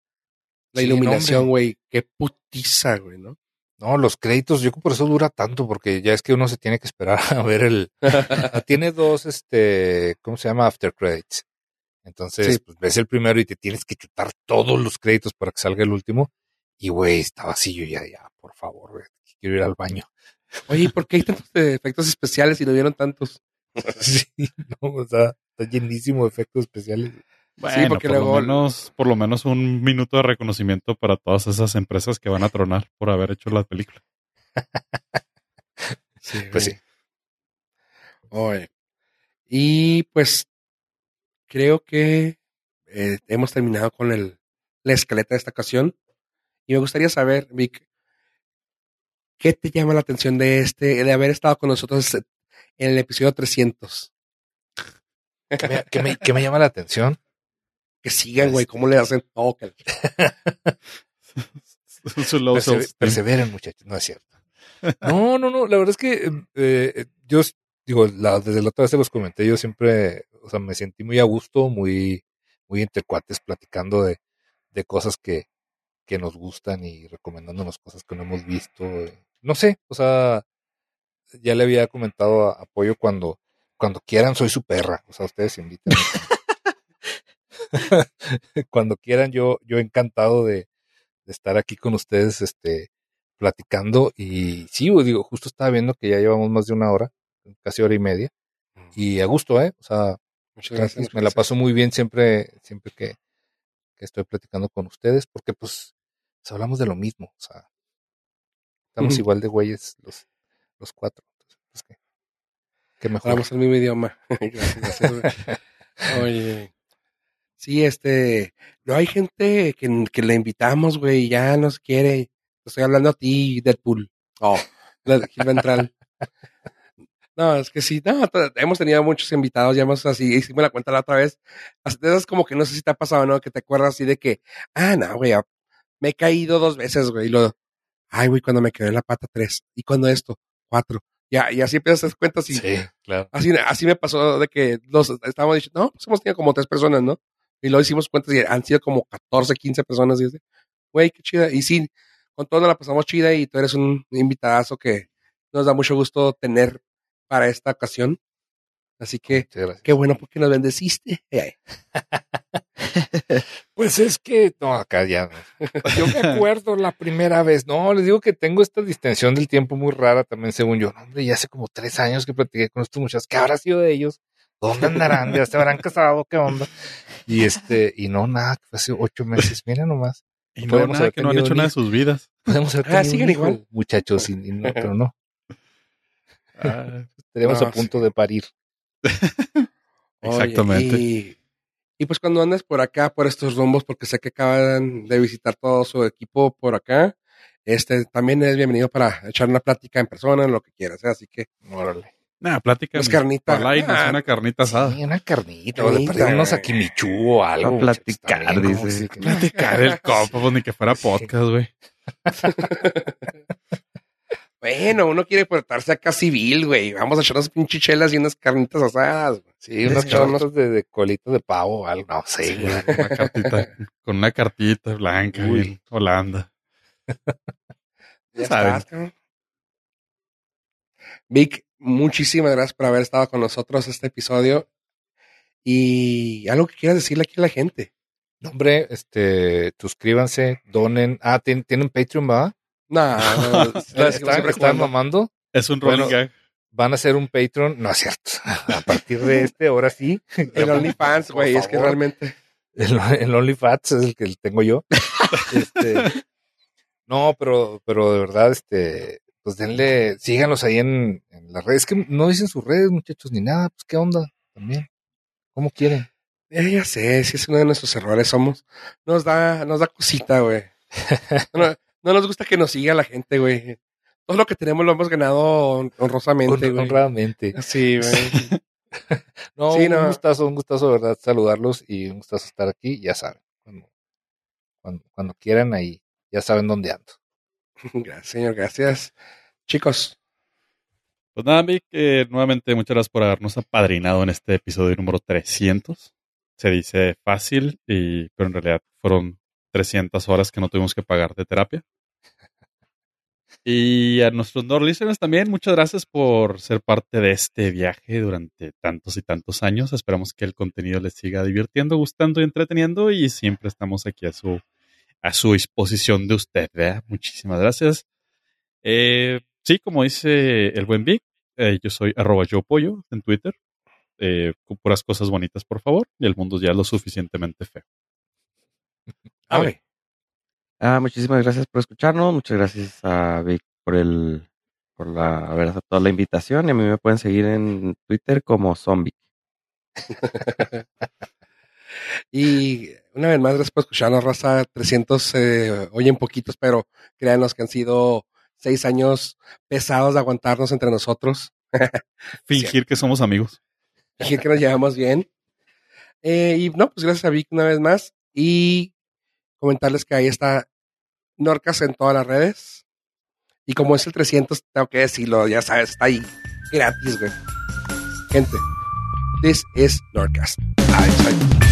La Sí, iluminación, güey, qué putiza, güey, ¿no? No, los créditos, yo creo que por eso dura tanto, porque ya es que uno se tiene que esperar a ver el. Ah, Tiene dos, este, ¿cómo se llama? After credits. Entonces, Sí. pues ves el primero y te tienes que chutar todos los créditos para que salga el último. Y güey, estaba así, yo ya, ya, por favor, güey, quiero ir al baño. Oye, ¿y ¿por qué hay tantos eh, efectos especiales y no vieron tantos? Sí, no, o sea, está llenísimo de efectos especiales. Bueno, porque por, luego- lo menos, por lo menos un minuto de reconocimiento para todas esas empresas que van a tronar por haber hecho la película. Sí, Pues sí. Oye. Y pues creo que eh, hemos terminado con el, la escaleta de esta ocasión. Y me gustaría saber, Vic, ¿qué te llama la atención de este, de haber estado con nosotros en el episodio 300? ¿Qué me, qué me- qué me llama la atención? Que sigan, güey, cómo le hacen que- self-esteem. perseveren, muchachos, no es cierto. No, no, no, la verdad es que eh, eh, yo digo, la- desde la otra vez se los comenté, yo siempre, o sea, me sentí muy a gusto, muy, muy entre cuates platicando de, de cosas que, que nos gustan y recomendándonos cosas que no hemos visto. eh. No sé, o sea, ya le había comentado a Apoyo cuando, cuando quieran soy su perra, o sea, ustedes invitan. cuando quieran, yo, yo encantado de, de estar aquí con ustedes, este, platicando. Y sí, digo, justo estaba viendo que ya llevamos más de una hora, casi hora y media. Y a gusto, ¿eh? O sea, Muchas gracias. me la paso muy bien siempre, siempre que, que estoy platicando con ustedes, porque pues, pues, hablamos de lo mismo, o sea, estamos igual de güeyes los, los cuatro. Entonces, pues, ¿qué, qué mejor. Hablamos el mismo idioma. gracias, gracias, güey. Oye. Sí, este. No hay gente que, que le invitamos, güey, y ya nos quiere. Estoy hablando a ti, Deadpool. Oh, la Ventral. No, es que sí, no, hemos tenido muchos invitados, ya hemos así, hicimos la cuenta la otra vez. De esas como que no sé si te ha pasado, ¿no? Que te acuerdas así de que, ah, no, güey, ah, me he caído dos veces, güey, y lo, ay, güey, cuando me quedé en la pata tres, y cuando esto, cuatro. Ya, y así empiezas a hacer cuentas y Sí, claro. Así, así me pasó de que los estábamos diciendo, no, pues hemos tenido como tres personas, ¿no? Y luego hicimos cuentas y han sido como 14, 15 personas. Y de, güey, qué chida. Y sí, con todo nos la pasamos chida y tú eres un invitadazo que nos da mucho gusto tener para esta ocasión. Así que, qué bueno porque nos bendeciste. Pues es que, no, acá ya. Yo me acuerdo la primera vez. No, les digo que tengo esta distensión del tiempo muy rara también, según yo. No, hombre, ya hace como tres años que platiqué con estos muchachos. ¿Qué habrá sido de ellos? ¿Dónde andarán? ¿Ya se habrán casado? ¿Qué onda? Y este, y no, nada, hace ocho meses. Mira nomás. Y no, Podemos nada, que no han hecho nada de sus vidas. Podemos haber Ah, siguen igual. muchachos, y, y no, pero no. Ah, Tenemos No, a punto de parir. oye, Exactamente. y, y pues cuando andes por acá, por estos rumbos, porque sé que acaban de visitar todo su equipo por acá, este también es bienvenido para echar una plática en persona, lo que quieras. ¿eh? Así que, Órale. Nada, plática. Es carnita. Por ahí, Ah. una carnita asada. Sí, una carnita. O de Carnita, perder unos güey. akimichu o algo. A muchachos, platicar, dice. que- Platicar el copo, pues ni que fuera podcast, güey. Bueno, uno quiere portarse acá civil, güey. Vamos a echar unas pinches chelas y unas carnitas asadas. güey. Sí, unos Sí, chorros de, de colitas de pavo o algo. No sé, Sí, güey. una cartita, con una cartita blanca, Uy. bien Holanda. Ya Saben. estás, cabrón. Vic, muchísimas gracias por haber estado con nosotros este episodio. Y algo que quieras decirle aquí a la gente. No, Hombre, este, suscríbanse, donen. Ah, ¿tien- ¿tienen Patreon, va? No, no, no, ¿Están, mamando? Es un Bueno, rolling gag. Van a hacer un Patreon. No es cierto. A partir de este, ahora sí. El OnlyFans, güey, es que realmente. El, el OnlyFats es el que tengo yo. Este, no, pero, pero de verdad, este, pues denle, síganos ahí en, en las redes. Es que no dicen sus redes, muchachos, ni nada. Pues qué onda también. ¿Cómo quieren? Eh, ya sé, si es uno de nuestros errores, somos. Nos da, nos da cosita, güey. No, No nos gusta que nos siga la gente, güey. Todo lo que tenemos lo hemos ganado hon- honrosamente, Hon- güey. honradamente. Sí, güey. No, Sí, un no. gustazo, un gustazo, verdad, saludarlos y un gustazo estar aquí, ya saben. Cuando, cuando, cuando quieran ahí, ya saben dónde ando. Gracias, señor. Gracias. Chicos, Pues nada, Vic, eh, nuevamente muchas gracias por habernos apadrinado en este episodio número 300. Se dice fácil, y, pero en realidad fueron 300 horas que no tuvimos que pagar de terapia. Y a nuestros listeners también, muchas gracias por ser parte de este viaje durante tantos y tantos años. Esperamos que el contenido les siga divirtiendo, gustando y entreteniendo. Y siempre estamos aquí a su, a su disposición de usted. ¿verdad? Muchísimas gracias. Eh, sí, como dice el buen Vic, eh, yo soy arroba yo pollo en Twitter. Eh, con puras cosas bonitas, por favor. Y el mundo ya es lo suficientemente feo. a ver. Ah, muchísimas gracias por escucharnos. Muchas gracias a Vic por el por la haber aceptado la invitación. Y a mí me pueden seguir en Twitter como Zombie. Y una vez más, gracias por escucharnos, raza. 300 eh, oyen poquitos, pero créanos que han sido seis años pesados de aguantarnos entre nosotros. Fingir que somos amigos. y que nos llevamos bien. Eh, y no, pues gracias a Vic una vez más. Y comentarles que ahí está Norcas en todas las redes. Y como es el 300, tengo que decirlo, ya sabes, está ahí gratis, güey. Gente, this is Norcas. Bye, bye.